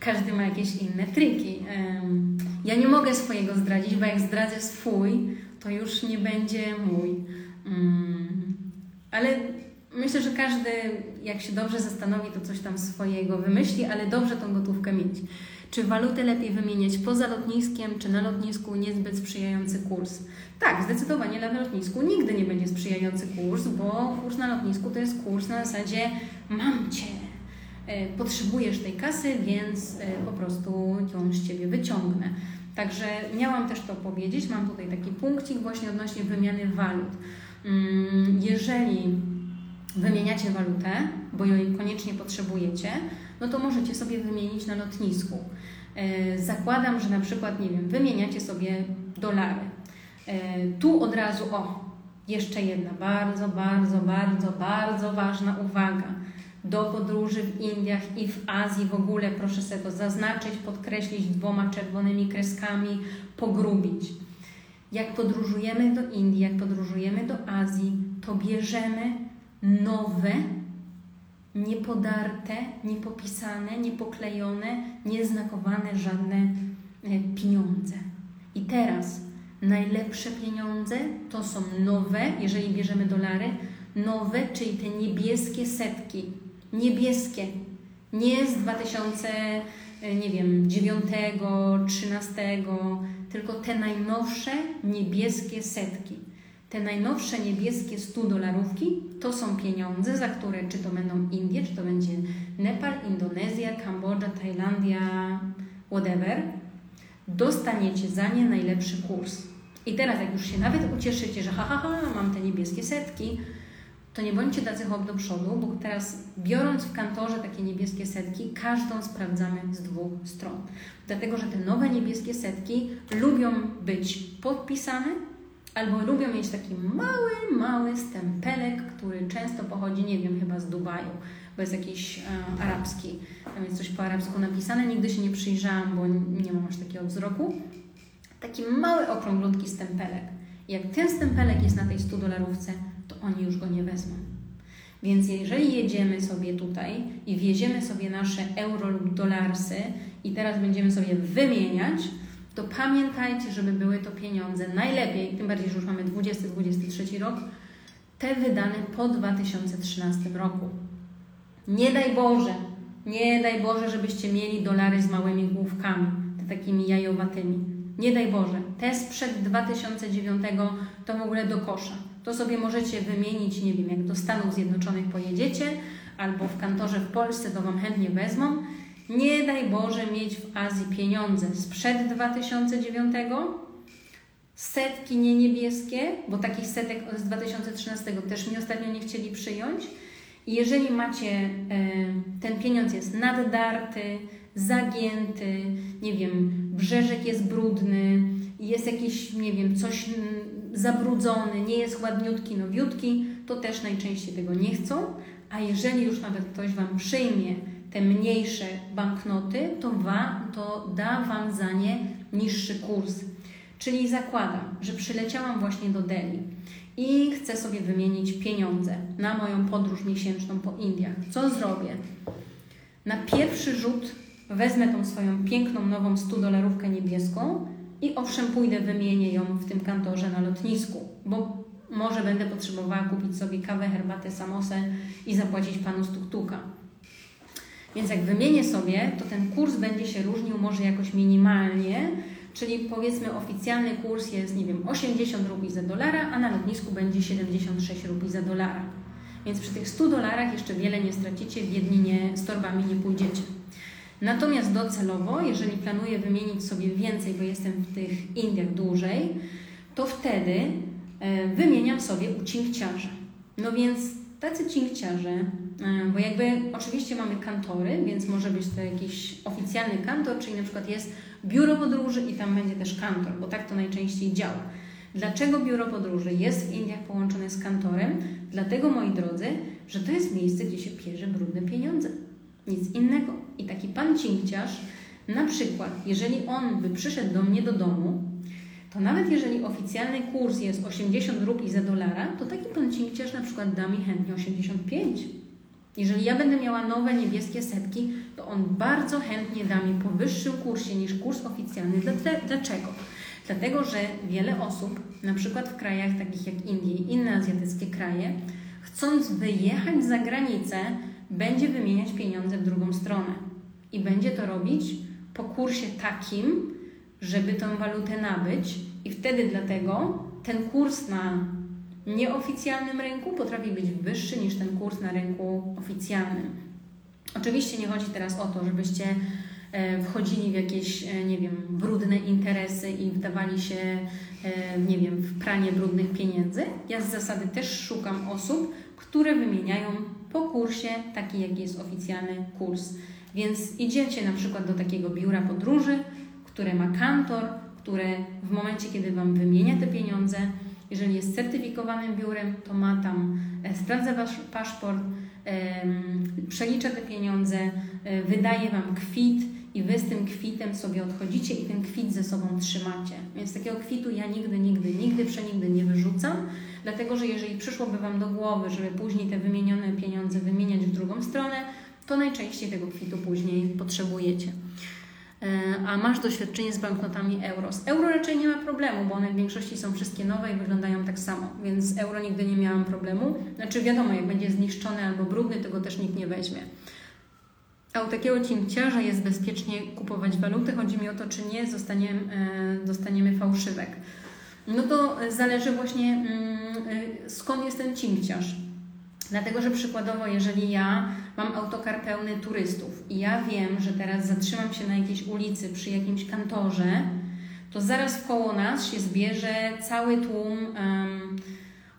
[SPEAKER 1] każdy ma jakieś inne triki. Ja nie mogę swojego zdradzić, bo jak zdradzę swój, to już nie będzie mój. Mm. Ale myślę, że każdy, jak się dobrze zastanowi, to coś tam swojego wymyśli, ale dobrze tą gotówkę mieć. Czy walutę lepiej wymieniać poza lotniskiem, czy na lotnisku niezbyt sprzyjający kurs? Tak, zdecydowanie na lotnisku nigdy nie będzie sprzyjający kurs, bo kurs na lotnisku to jest kurs na zasadzie mam cię, E, potrzebujesz tej kasy, więc e, po prostu ją z Ciebie wyciągnę. Także miałam też to powiedzieć, mam tutaj taki punkcik właśnie odnośnie wymiany walut. Mm, jeżeli wymieniacie walutę, bo jej koniecznie potrzebujecie, no to możecie sobie wymienić na lotnisku. E, zakładam, że na przykład, nie wiem, wymieniacie sobie dolary. Tu od razu, o, jeszcze jedna bardzo, bardzo, bardzo, bardzo ważna uwaga do podróży w Indiach i w Azji w ogóle, proszę sobie to zaznaczyć, podkreślić dwoma czerwonymi kreskami, pogrubić. Jak podróżujemy do Indii, jak podróżujemy do Azji, to bierzemy nowe, niepodarte, niepopisane, niepoklejone, nieznakowane żadne e, pieniądze. I teraz najlepsze pieniądze to są nowe, jeżeli bierzemy dolary, nowe, czyli te niebieskie setki, niebieskie. Nie z 2000, e, nie wiem, 9, 13, tylko te najnowsze niebieskie setki. Te najnowsze niebieskie 100 dolarówki to są pieniądze, za które czy to będą Indie, czy to będzie Nepal, Indonezja, Kambodża, Tajlandia, whatever, dostaniecie za nie najlepszy kurs. I teraz, jak już się nawet ucieszycie, że ha, ha, ha, mam te niebieskie setki, to nie bądźcie tacy hop do przodu, bo teraz biorąc w kantorze takie niebieskie setki, każdą sprawdzamy z dwóch stron. Dlatego, że te nowe niebieskie setki lubią być podpisane albo lubią mieć taki mały, mały stempelek, który często pochodzi, nie wiem, chyba z Dubaju, bo jest jakiś e, arabski, tam jest coś po arabsku napisane, nigdy się nie przyjrzałam, bo nie mam aż takiego wzroku. Taki mały, okrąglutki stempelek. Jak ten stempelek jest na tej 100 dolarówce, to oni już go nie wezmą. Więc jeżeli jedziemy sobie tutaj i wieziemy sobie nasze euro lub dolarsy i teraz będziemy sobie wymieniać, to pamiętajcie, żeby były to pieniądze najlepiej, tym bardziej, że już mamy 20-23 rok, te wydane po 2013 roku. Nie daj Boże, nie daj Boże, żebyście mieli dolary z małymi główkami, te takimi jajowatymi. Nie daj Boże. Te sprzed 2009 to w ogóle do kosza. To sobie możecie wymienić, nie wiem, jak do Stanów Zjednoczonych pojedziecie, albo w kantorze w Polsce, to Wam chętnie wezmą. Nie daj Boże mieć w Azji pieniądze sprzed 2009, setki nie niebieskie, bo takich setek z 2013 też mi ostatnio nie chcieli przyjąć. I jeżeli macie, e, ten pieniądz jest naddarty, zagięty, nie wiem, brzeżek jest brudny, jest jakiś, nie wiem, coś zabrudzony, nie jest ładniutki, nowiutki, to też najczęściej tego nie chcą. A jeżeli już nawet ktoś Wam przyjmie te mniejsze banknoty, to, wa, to da Wam za nie niższy kurs. Czyli zakładam, że przyleciałam właśnie do Delhi i chcę sobie wymienić pieniądze na moją podróż miesięczną po Indiach. Co zrobię? Na pierwszy rzut wezmę tą swoją piękną, nową 100-dolarówkę niebieską i owszem, pójdę, wymienię ją w tym kantorze na lotnisku, bo może będę potrzebowała kupić sobie kawę, herbatę, samosę i zapłacić panu stuktuka. Więc jak wymienię sobie, to ten kurs będzie się różnił może jakoś minimalnie, czyli powiedzmy oficjalny kurs jest, nie wiem, 80 rubli za dolara, a na lotnisku będzie 76 rubli za dolara. Więc przy tych 100 dolarach jeszcze wiele nie stracicie, w jedni nie, z torbami nie pójdziecie. Natomiast docelowo, jeżeli planuję wymienić sobie więcej, bo jestem w tych Indiach dłużej, to wtedy e, wymieniam sobie u cinkciarza. No więc tacy cinkciarze, bo jakby oczywiście mamy kantory, więc może być to jakiś oficjalny kantor, czyli na przykład jest biuro podróży i tam będzie też kantor, bo tak to najczęściej działa. Dlaczego biuro podróży jest w Indiach połączone z kantorem? Dlatego, moi drodzy, że to jest miejsce, gdzie się pierze brudne pieniądze. Nic innego. I taki pan cinkciarz, na przykład, jeżeli on by przyszedł do mnie do domu, to nawet jeżeli oficjalny kurs jest 80 rubli za dolara, to taki pan cinkciarz na przykład da mi chętnie 85. Jeżeli ja będę miała nowe niebieskie setki, to on bardzo chętnie da mi po wyższym kursie niż kurs oficjalny. Dlaczego? Dlatego, że wiele osób, na przykład w krajach takich jak Indie i inne azjatyckie kraje, chcąc wyjechać za granicę, będzie wymieniać pieniądze w drugą stronę. I będzie to robić po kursie takim, żeby tą walutę nabyć, i wtedy dlatego ten kurs na nieoficjalnym rynku potrafi być wyższy niż ten kurs na rynku oficjalnym. Oczywiście nie chodzi teraz o to, żebyście e, wchodzili w jakieś, e, nie wiem, brudne interesy i wdawali się, e, nie wiem, w pranie brudnych pieniędzy. Ja z zasady też szukam osób, które wymieniają po kursie, taki jaki jest oficjalny kurs. Więc idziecie na przykład do takiego biura podróży, które ma kantor, które w momencie, kiedy Wam wymienia te pieniądze, jeżeli jest certyfikowanym biurem, to ma tam, e, sprawdza Wasz paszport, przelicza te pieniądze, e, wydaje Wam kwit i Wy z tym kwitem sobie odchodzicie i ten kwit ze sobą trzymacie. Więc takiego kwitu ja nigdy, nigdy, nigdy, przenigdy nie wyrzucam, dlatego że jeżeli przyszłoby Wam do głowy, żeby później te wymienione pieniądze wymieniać w drugą stronę, to najczęściej tego kwitu później potrzebujecie. E, a masz doświadczenie z banknotami euro. Z euro raczej nie ma problemu, bo one w większości są wszystkie nowe i wyglądają tak samo, więc z euro nigdy nie miałam problemu. Znaczy wiadomo, jak będzie zniszczony albo brudny, tego też nikt nie weźmie. A u takiego cinkciarza jest bezpiecznie kupować waluty. Chodzi mi o to, czy nie zostaniemy, dostaniemy fałszywek. No to zależy właśnie mm, e, skąd jest ten cinkciarz. Dlatego, że przykładowo, jeżeli ja mam autokar pełny turystów i ja wiem, że teraz zatrzymam się na jakiejś ulicy przy jakimś kantorze, to zaraz koło nas się zbierze cały tłum um,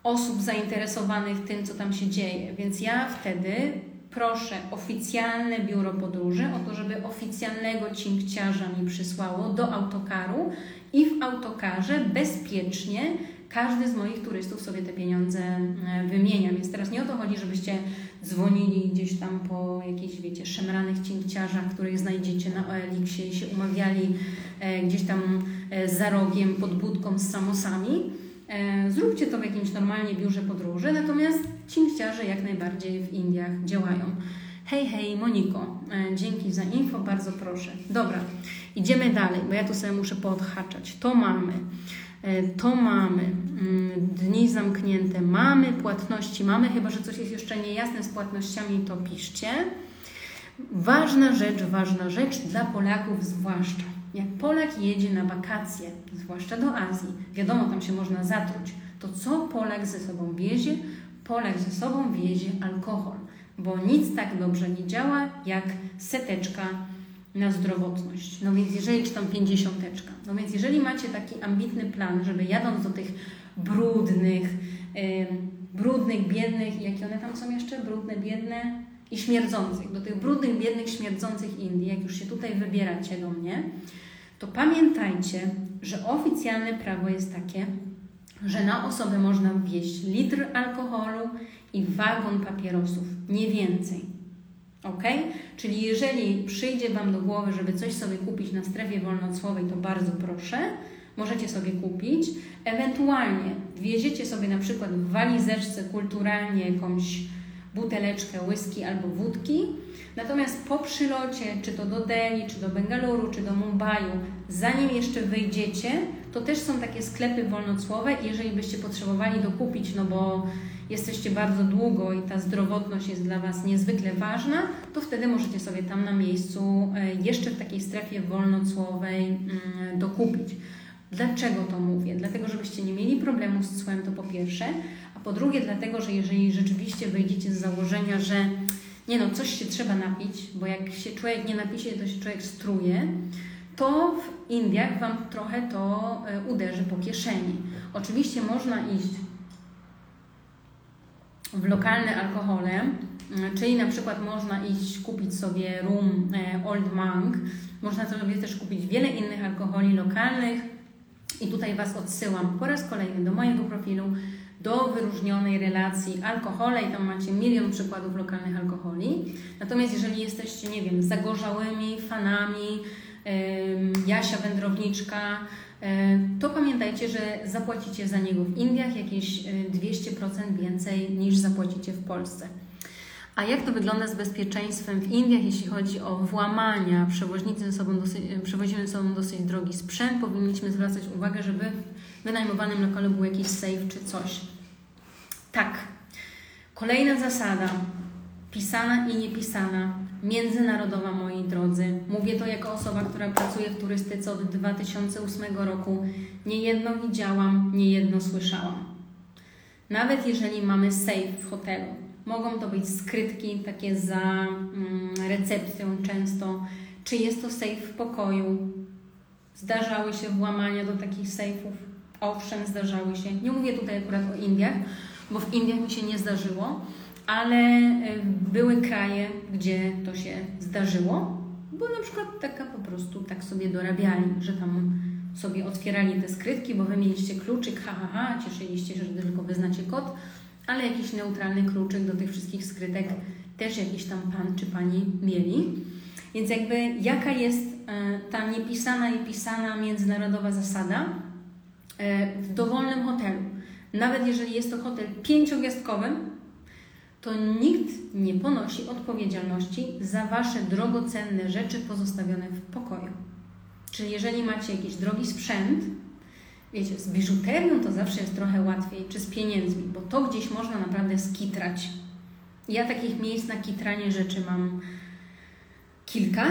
[SPEAKER 1] osób zainteresowanych tym, co tam się dzieje. Więc ja wtedy proszę oficjalne biuro podróży o to, żeby oficjalnego cinkciarza mi przysłało do autokaru i w autokarze bezpiecznie każdy z moich turystów sobie te pieniądze e, wymienia. Więc teraz nie o to chodzi, żebyście dzwonili gdzieś tam po jakichś, wiecie, szemranych cinkciarzach, których znajdziecie na OLX-ie i się umawiali e, gdzieś tam e, za rogiem pod budką z samosami. Zróbcie to w jakimś normalnie biurze podróży, natomiast cinkciarze jak najbardziej w Indiach działają. Hej, hej, Moniko, dzięki za info, bardzo proszę. Dobra, idziemy dalej, bo ja tu sobie muszę podhaczać. To mamy, to mamy, mm, dni zamknięte mamy, płatności mamy, chyba że coś jest jeszcze niejasne z płatnościami, to piszcie. Ważna rzecz, ważna rzecz dla Polaków zwłaszcza. Jak Polak jedzie na wakacje, zwłaszcza do Azji, wiadomo, tam się można zatruć, to co Polak ze sobą wiezie? Polak ze sobą wiezie alkohol, bo nic tak dobrze nie działa jak seteczka na zdrowotność. No więc jeżeli, czy tam pięćdziesiąteczka. No więc jeżeli macie taki ambitny plan, żeby jadąc do tych brudnych, brudnych, biednych, jakie one tam są jeszcze? Brudne, biedne, i śmierdzących, do tych brudnych, biednych, śmierdzących Indii, jak już się tutaj wybieracie do mnie, to pamiętajcie, że oficjalne prawo jest takie, że na osobę można wwieźć litr alkoholu i wagon papierosów, nie więcej. Ok? Czyli jeżeli przyjdzie Wam do głowy, żeby coś sobie kupić na strefie wolnocłowej, to bardzo proszę, możecie sobie kupić. Ewentualnie wieziecie sobie na przykład w walizeczce kulturalnie jakąś buteleczkę whisky albo wódki. Natomiast po przylocie, czy to do Delhi, czy do Bengaluru, czy do Mumbai, zanim jeszcze wyjdziecie, to też są takie sklepy wolnocłowe. Jeżeli byście potrzebowali dokupić, no bo jesteście bardzo długo i ta zdrowotność jest dla Was niezwykle ważna, to wtedy możecie sobie tam na miejscu e, jeszcze w takiej strefie wolnocłowej mm, dokupić. Dlaczego to mówię? Dlatego, żebyście nie mieli problemu z cłem, to po pierwsze, a po drugie, dlatego, że jeżeli rzeczywiście wyjdziecie z założenia, że nie no, coś się trzeba napić, bo jak się człowiek nie napisie, to się człowiek struje, to w Indiach Wam trochę to e, uderzy po kieszeni. Oczywiście można iść w lokalne alkohole, czyli na przykład można iść kupić sobie rum e, Old Monk, można sobie też kupić wiele innych alkoholi lokalnych i tutaj Was odsyłam po raz kolejny do mojego profilu do wyróżnionej relacji alkohole i tam macie milion przykładów lokalnych alkoholi. Natomiast jeżeli jesteście, nie wiem, zagorzałymi fanami Jasia Wędrowniczka, to pamiętajcie, że zapłacicie za niego w Indiach jakieś 200% więcej niż zapłacicie w Polsce. A jak to wygląda z bezpieczeństwem w Indiach, jeśli chodzi o włamania? Przewoźnicy ze sobą dosyć, przewozimy ze sobą dosyć drogi sprzęt. Powinniśmy zwracać uwagę, żeby w wynajmowanym lokalu był jakiś safe czy coś. Tak. Kolejna zasada, pisana i niepisana, międzynarodowa, moi drodzy. Mówię to jako osoba, która pracuje w turystyce od 2008 roku. Nie jedno widziałam, nie jedno słyszałam. Nawet jeżeli mamy safe w hotelu, mogą to być skrytki takie za mm, recepcją często. Czy jest to safe w pokoju? Zdarzały się włamania do takich sejfów? Owszem, zdarzały się. Nie mówię tutaj akurat o Indiach, bo w Indiach mi się nie zdarzyło, ale e, były kraje, gdzie to się zdarzyło, bo na przykład taka po prostu tak sobie dorabiali, że tam sobie otwierali te skrytki, bo wy mieliście kluczyk, ha, ha, ha, cieszyliście się, że tylko wyznacie kod, ale jakiś neutralny kluczyk do tych wszystkich skrytek też jakiś tam pan czy pani mieli. Więc jakby jaka jest e, ta niepisana i pisana międzynarodowa zasada e, w dowolnym hotelu? Nawet jeżeli jest to hotel pięciogwiazdkowy, to nikt nie ponosi odpowiedzialności za Wasze drogocenne rzeczy pozostawione w pokoju. Czyli jeżeli macie jakiś drogi sprzęt, wiecie, z biżuterią to zawsze jest trochę łatwiej, czy z pieniędzmi, bo to gdzieś można naprawdę skitrać. Ja takich miejsc na kitranie rzeczy mam kilka,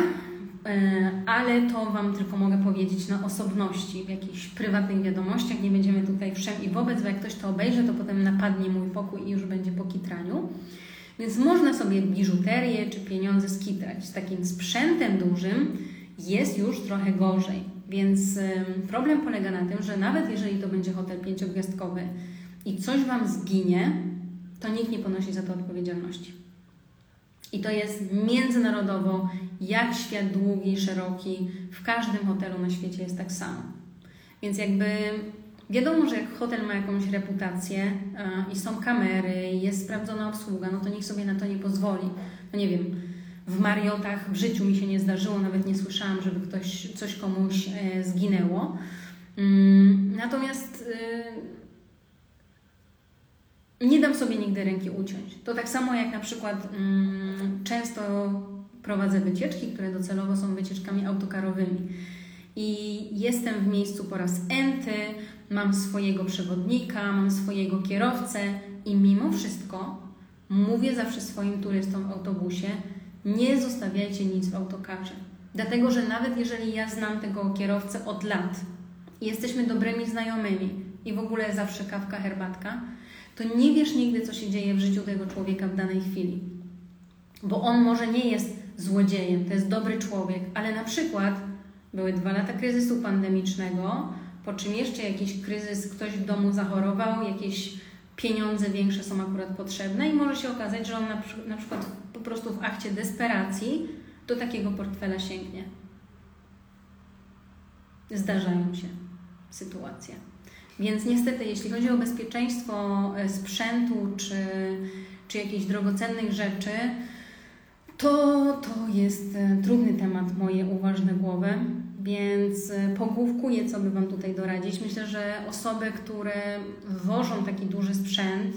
[SPEAKER 1] ale to Wam tylko mogę powiedzieć na osobności, w jakichś prywatnych wiadomościach. Nie będziemy tutaj wszem i wobec, bo jak ktoś to obejrzy, to potem napadnie mój pokój i już będzie po kitraniu. Więc można sobie biżuterię czy pieniądze skitrać. Z takim sprzętem dużym jest już trochę gorzej. Więc problem polega na tym, że nawet jeżeli to będzie hotel pięciogwiazdkowy i coś Wam zginie, to nikt nie ponosi za to odpowiedzialności. I to jest międzynarodowo, jak świat długi szeroki, w każdym hotelu na świecie jest tak samo. Więc jakby wiadomo, że jak hotel ma jakąś reputację i są kamery, jest sprawdzona obsługa, no to niech sobie na to nie pozwoli. No nie wiem, w Mariotach w życiu mi się nie zdarzyło, nawet nie słyszałam, żeby ktoś, coś komuś e, zginęło. Mm, natomiast nie dam sobie nigdy ręki uciąć. To tak samo jak na przykład mm, często prowadzę wycieczki, które docelowo są wycieczkami autokarowymi. I jestem w miejscu po raz enty, mam swojego przewodnika, mam swojego kierowcę i mimo wszystko mówię zawsze swoim turystom w autobusie, nie zostawiajcie nic w autokarze. Dlatego, że nawet jeżeli ja znam tego kierowcę od lat i jesteśmy dobrymi znajomymi i w ogóle zawsze kawka, herbatka, to nie wiesz nigdy, co się dzieje w życiu tego człowieka w danej chwili. Bo on może nie jest złodziejem, to jest dobry człowiek, ale na przykład były dwa lata kryzysu pandemicznego, po czym jeszcze jakiś kryzys, ktoś w domu zachorował, jakieś pieniądze większe są akurat potrzebne i może się okazać, że on na, na przykład po prostu w akcie desperacji do takiego portfela sięgnie. Zdarzają się sytuacje. Więc niestety, jeśli chodzi o bezpieczeństwo e, sprzętu czy, czy jakichś drogocennych rzeczy, to, to jest e, trudny temat, moje uważne głowy, więc e, pogłówkuję, co by Wam tutaj doradzić. Myślę, że osoby, które wożą taki duży sprzęt,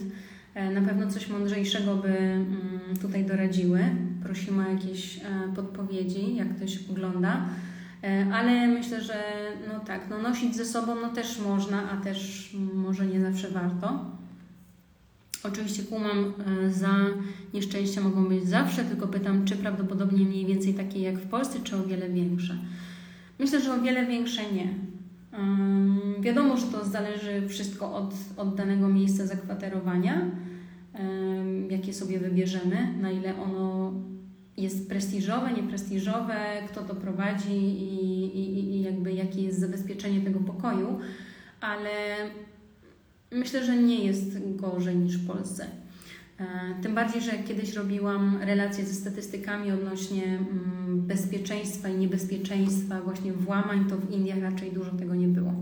[SPEAKER 1] na pewno coś mądrzejszego by mm, tutaj doradziły. Prosimy o jakieś podpowiedzi, jak ktoś ogląda. E, ale myślę, że no tak, no nosić ze sobą no też można, a też może nie zawsze warto. Oczywiście kumam, e, za nieszczęścia mogą być zawsze, tylko pytam, czy prawdopodobnie mniej więcej takie jak w Polsce, czy o wiele większe. Myślę, że o wiele większe nie. Wiadomo, że to zależy wszystko od, od danego miejsca zakwaterowania, jakie sobie wybierzemy, na ile ono jest prestiżowe, nieprestiżowe, kto to prowadzi i, i, i jakby jakie jest zabezpieczenie tego pokoju, ale myślę, że nie jest gorzej niż w Polsce. E, tym bardziej, że kiedyś robiłam relacje ze statystykami odnośnie mm, bezpieczeństwa i niebezpieczeństwa właśnie włamań, to w Indiach raczej dużo tego nie było.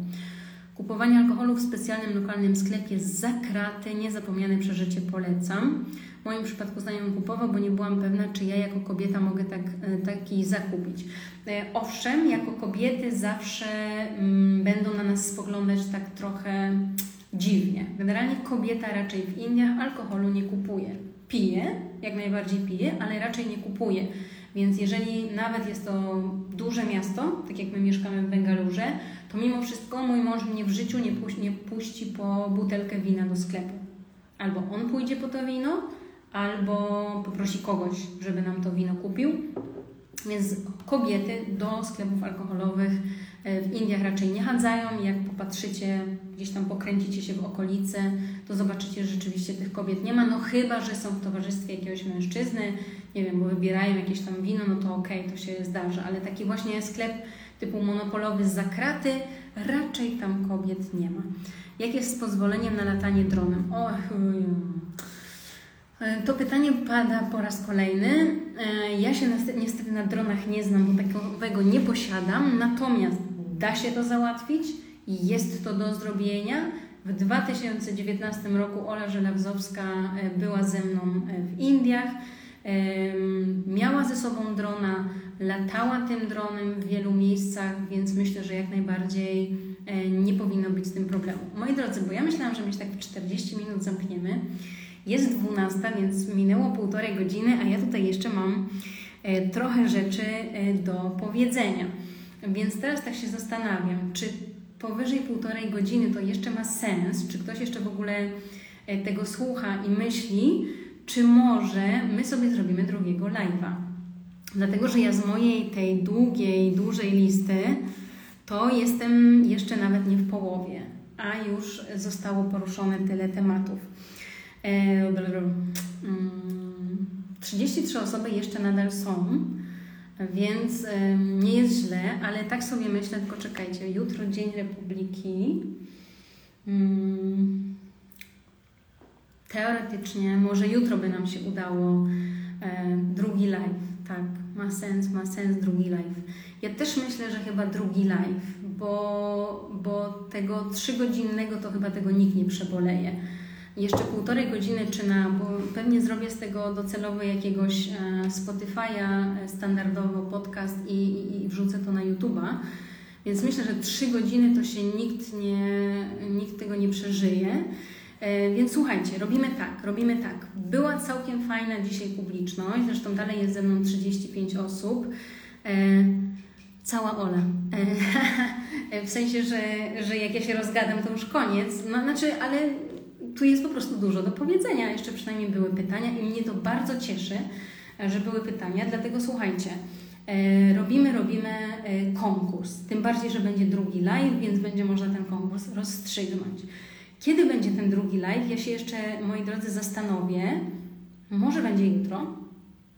[SPEAKER 1] Kupowanie alkoholu w specjalnym lokalnym sklepie za kraty, niezapomniane przeżycie polecam. W moim przypadku znajomy kupował, bo nie byłam pewna, czy ja jako kobieta mogę tak, e, taki zakupić. E, owszem, jako kobiety zawsze mm, będą na nas spoglądać tak trochę dziwnie. Generalnie kobieta raczej w Indiach alkoholu nie kupuje. Pije, jak najbardziej pije, ale raczej nie kupuje. Więc jeżeli nawet jest to duże miasto, tak jak my mieszkamy w Bengalurze, to mimo wszystko mój mąż mnie w życiu nie, puści, nie puści po butelkę wina do sklepu. Albo on pójdzie po to wino, albo poprosi kogoś, żeby nam to wino kupił. Więc kobiety do sklepów alkoholowych w Indiach raczej nie chadzają. Jak popatrzycie, gdzieś tam pokręcicie się w okolicy, to zobaczycie, że rzeczywiście tych kobiet nie ma. No chyba, że są w towarzystwie jakiegoś mężczyzny, nie wiem, bo wybierają jakieś tam wino, no to okej, okay, to się zdarza. Ale taki właśnie sklep typu monopolowy z zakraty, raczej tam kobiet nie ma. Jak jest z pozwoleniem na latanie dronem? Och, e, to pytanie pada po raz kolejny. E, ja się niestety na dronach nie znam, bo takiego nie posiadam, natomiast da się to załatwić i jest to do zrobienia. W 2019 roku Ola Żelawzowska e, była ze mną w Indiach. Miała ze sobą drona, latała tym dronem w wielu miejscach, więc myślę, że jak najbardziej e, nie powinno być z tym problemu. Moi drodzy, bo ja myślałam, że my się tak w 40 minut zamkniemy. Jest 12, więc minęło półtorej godziny, a ja tutaj jeszcze mam e, trochę rzeczy e, do powiedzenia. Więc teraz tak się zastanawiam, czy powyżej półtorej godziny to jeszcze ma sens, czy ktoś jeszcze w ogóle tego słucha i myśli, czy może my sobie zrobimy drugiego live'a. Dlatego, że ja z mojej tej długiej, dużej listy to jestem jeszcze nawet nie w połowie, a już zostało poruszone tyle tematów. 33 mm, osoby jeszcze nadal są, więc nie jest źle, ale tak sobie myślę, tylko czekajcie, jutro Dzień Republiki. Mm, teoretycznie, może jutro by nam się udało drugi live. Tak, ma sens, ma sens drugi live. Ja też myślę, że chyba drugi live, bo, bo tego trzygodzinnego to chyba tego nikt nie przeboleje. Jeszcze półtorej godziny czy na, bo pewnie zrobię z tego docelowo jakiegoś e, Spotify'a e, standardowo podcast i, i, i wrzucę to na YouTube'a. Więc myślę, że trzy godziny to się nikt, nie, nikt tego nie przeżyje. E, Więc słuchajcie, robimy tak, robimy tak. Była całkiem fajna dzisiaj publiczność, zresztą dalej jest ze mną 35 osób. Cała Ola. W sensie, że, że jak ja się rozgadam, to już koniec. No, znaczy, ale tu jest po prostu dużo do powiedzenia. Jeszcze przynajmniej były pytania i mnie to bardzo cieszy, e, że były pytania. Dlatego słuchajcie, e, robimy, robimy e, konkurs. Tym bardziej, że będzie drugi live, więc będzie można ten konkurs rozstrzygnąć. Kiedy będzie ten drugi live? Ja się jeszcze, moi drodzy, zastanowię. Może będzie jutro,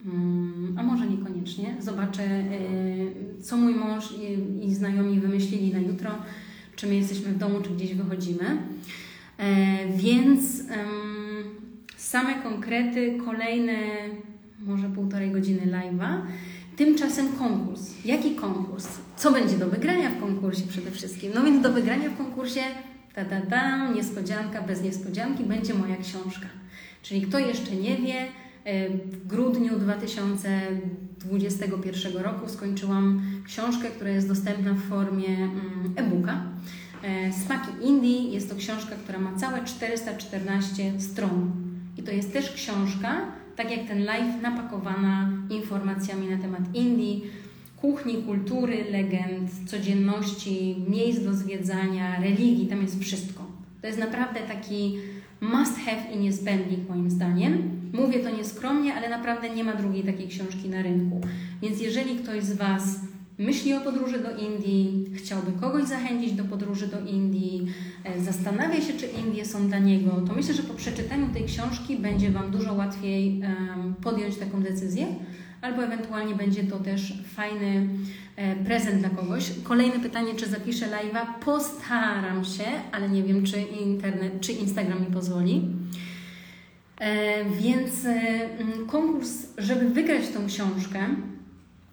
[SPEAKER 1] Mm, a może niekoniecznie. Zobaczę, y, co mój mąż i znajomi wymyślili na jutro, czy my jesteśmy w domu, czy gdzieś wychodzimy. E, Więc same konkrety, kolejne może półtorej godziny live'a. Tymczasem konkurs. Jaki konkurs? Co będzie do wygrania w konkursie przede wszystkim? No więc do wygrania w konkursie, ta ta ta, niespodzianka bez niespodzianki, będzie moja książka. Czyli kto jeszcze nie wie, e, w grudniu 2021 roku skończyłam książkę, która jest dostępna w formie mm, e-booka. E, Smaki Indii jest to książka, która ma całe 414 stron. I to jest też książka, tak jak ten live, napakowana informacjami na temat Indii, kuchni, kultury, legend, codzienności, miejsc do zwiedzania, religii. Tam jest wszystko. To jest naprawdę taki must have i niezbędnik moim zdaniem. Mówię to nieskromnie, ale naprawdę nie ma drugiej takiej książki na rynku. Więc jeżeli ktoś z Was myśli o podróży do Indii, chciałby kogoś zachęcić do podróży do Indii, e, zastanawia się, czy Indie są dla niego, to myślę, że po przeczytaniu tej książki będzie Wam dużo łatwiej podjąć taką decyzję, albo ewentualnie będzie to też fajny e, prezent dla kogoś. Kolejne pytanie, czy zapiszę live'a? Postaram się, ale nie wiem, czy internet, czy Instagram mi pozwoli. E, Więc konkurs, żeby wygrać tą książkę,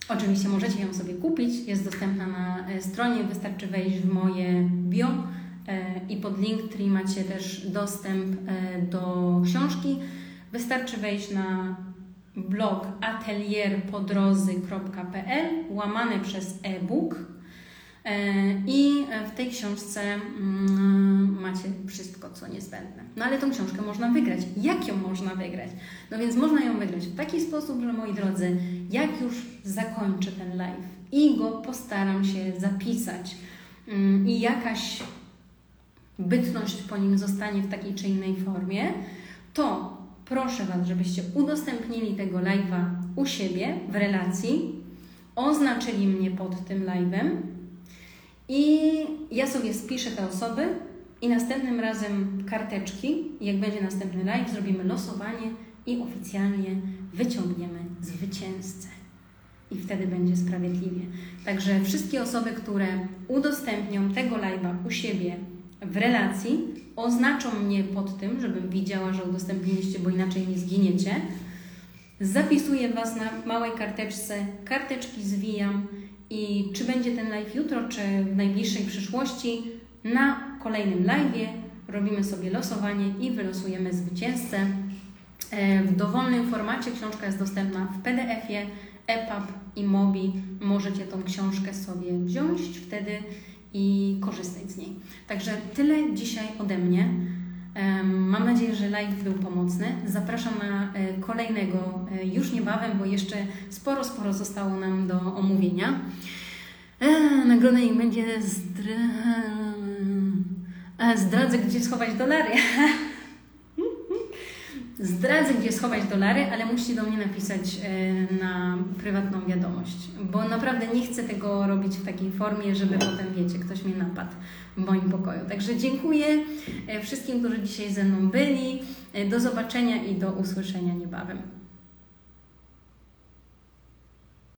[SPEAKER 1] oczywiście możecie ją sobie kupić, jest dostępna na e, stronie, wystarczy wejść w moje bio e, i pod Linktree macie też dostęp e, do książki. Wystarczy wejść na blog atelierpodrozy.pl łamane przez e-book i w tej książce mm, macie wszystko, co niezbędne. No ale tą książkę można wygrać. Jak ją można wygrać? No więc można ją wygrać w taki sposób, że moi drodzy, jak już zakończę ten live i go postaram się zapisać mm, i jakaś bytność po nim zostanie w takiej czy innej formie, to proszę Was, żebyście udostępnili tego live'a u siebie w relacji, oznaczyli mnie pod tym live'em i ja sobie spiszę te osoby i następnym razem karteczki, jak będzie następny live, zrobimy losowanie i oficjalnie wyciągniemy zwycięzcę. I wtedy będzie sprawiedliwie. Także wszystkie osoby, które udostępnią tego live'a u siebie w relacji, oznaczą mnie pod tym, żebym widziała, że udostępniliście, bo inaczej nie zginiecie. Zapisuję Was na małej karteczce, karteczki zwijam i czy będzie ten live jutro, czy w najbliższej przyszłości, na kolejnym live'ie robimy sobie losowanie i wylosujemy zwycięzcę. E, W dowolnym formacie książka jest dostępna w PDF-ie, EPUB i MOBI. Możecie tą książkę sobie wziąć wtedy i korzystać z niej. Także tyle dzisiaj ode mnie. Mam nadzieję, że live był pomocny. Zapraszam na e, kolejnego e, już niebawem, bo jeszcze sporo, sporo zostało nam do omówienia. E, Nagroda niech będzie zdra... Zdradzę, gdzie schować dolary. Zdradzę, gdzie schować dolary, ale musicie do mnie napisać e, na prywatną wiadomość, bo naprawdę nie chcę tego robić w takiej formie, żeby potem, wiecie, ktoś mnie napadł w moim pokoju. Także dziękuję e, wszystkim, którzy dzisiaj ze mną byli. E, Do zobaczenia i do usłyszenia niebawem.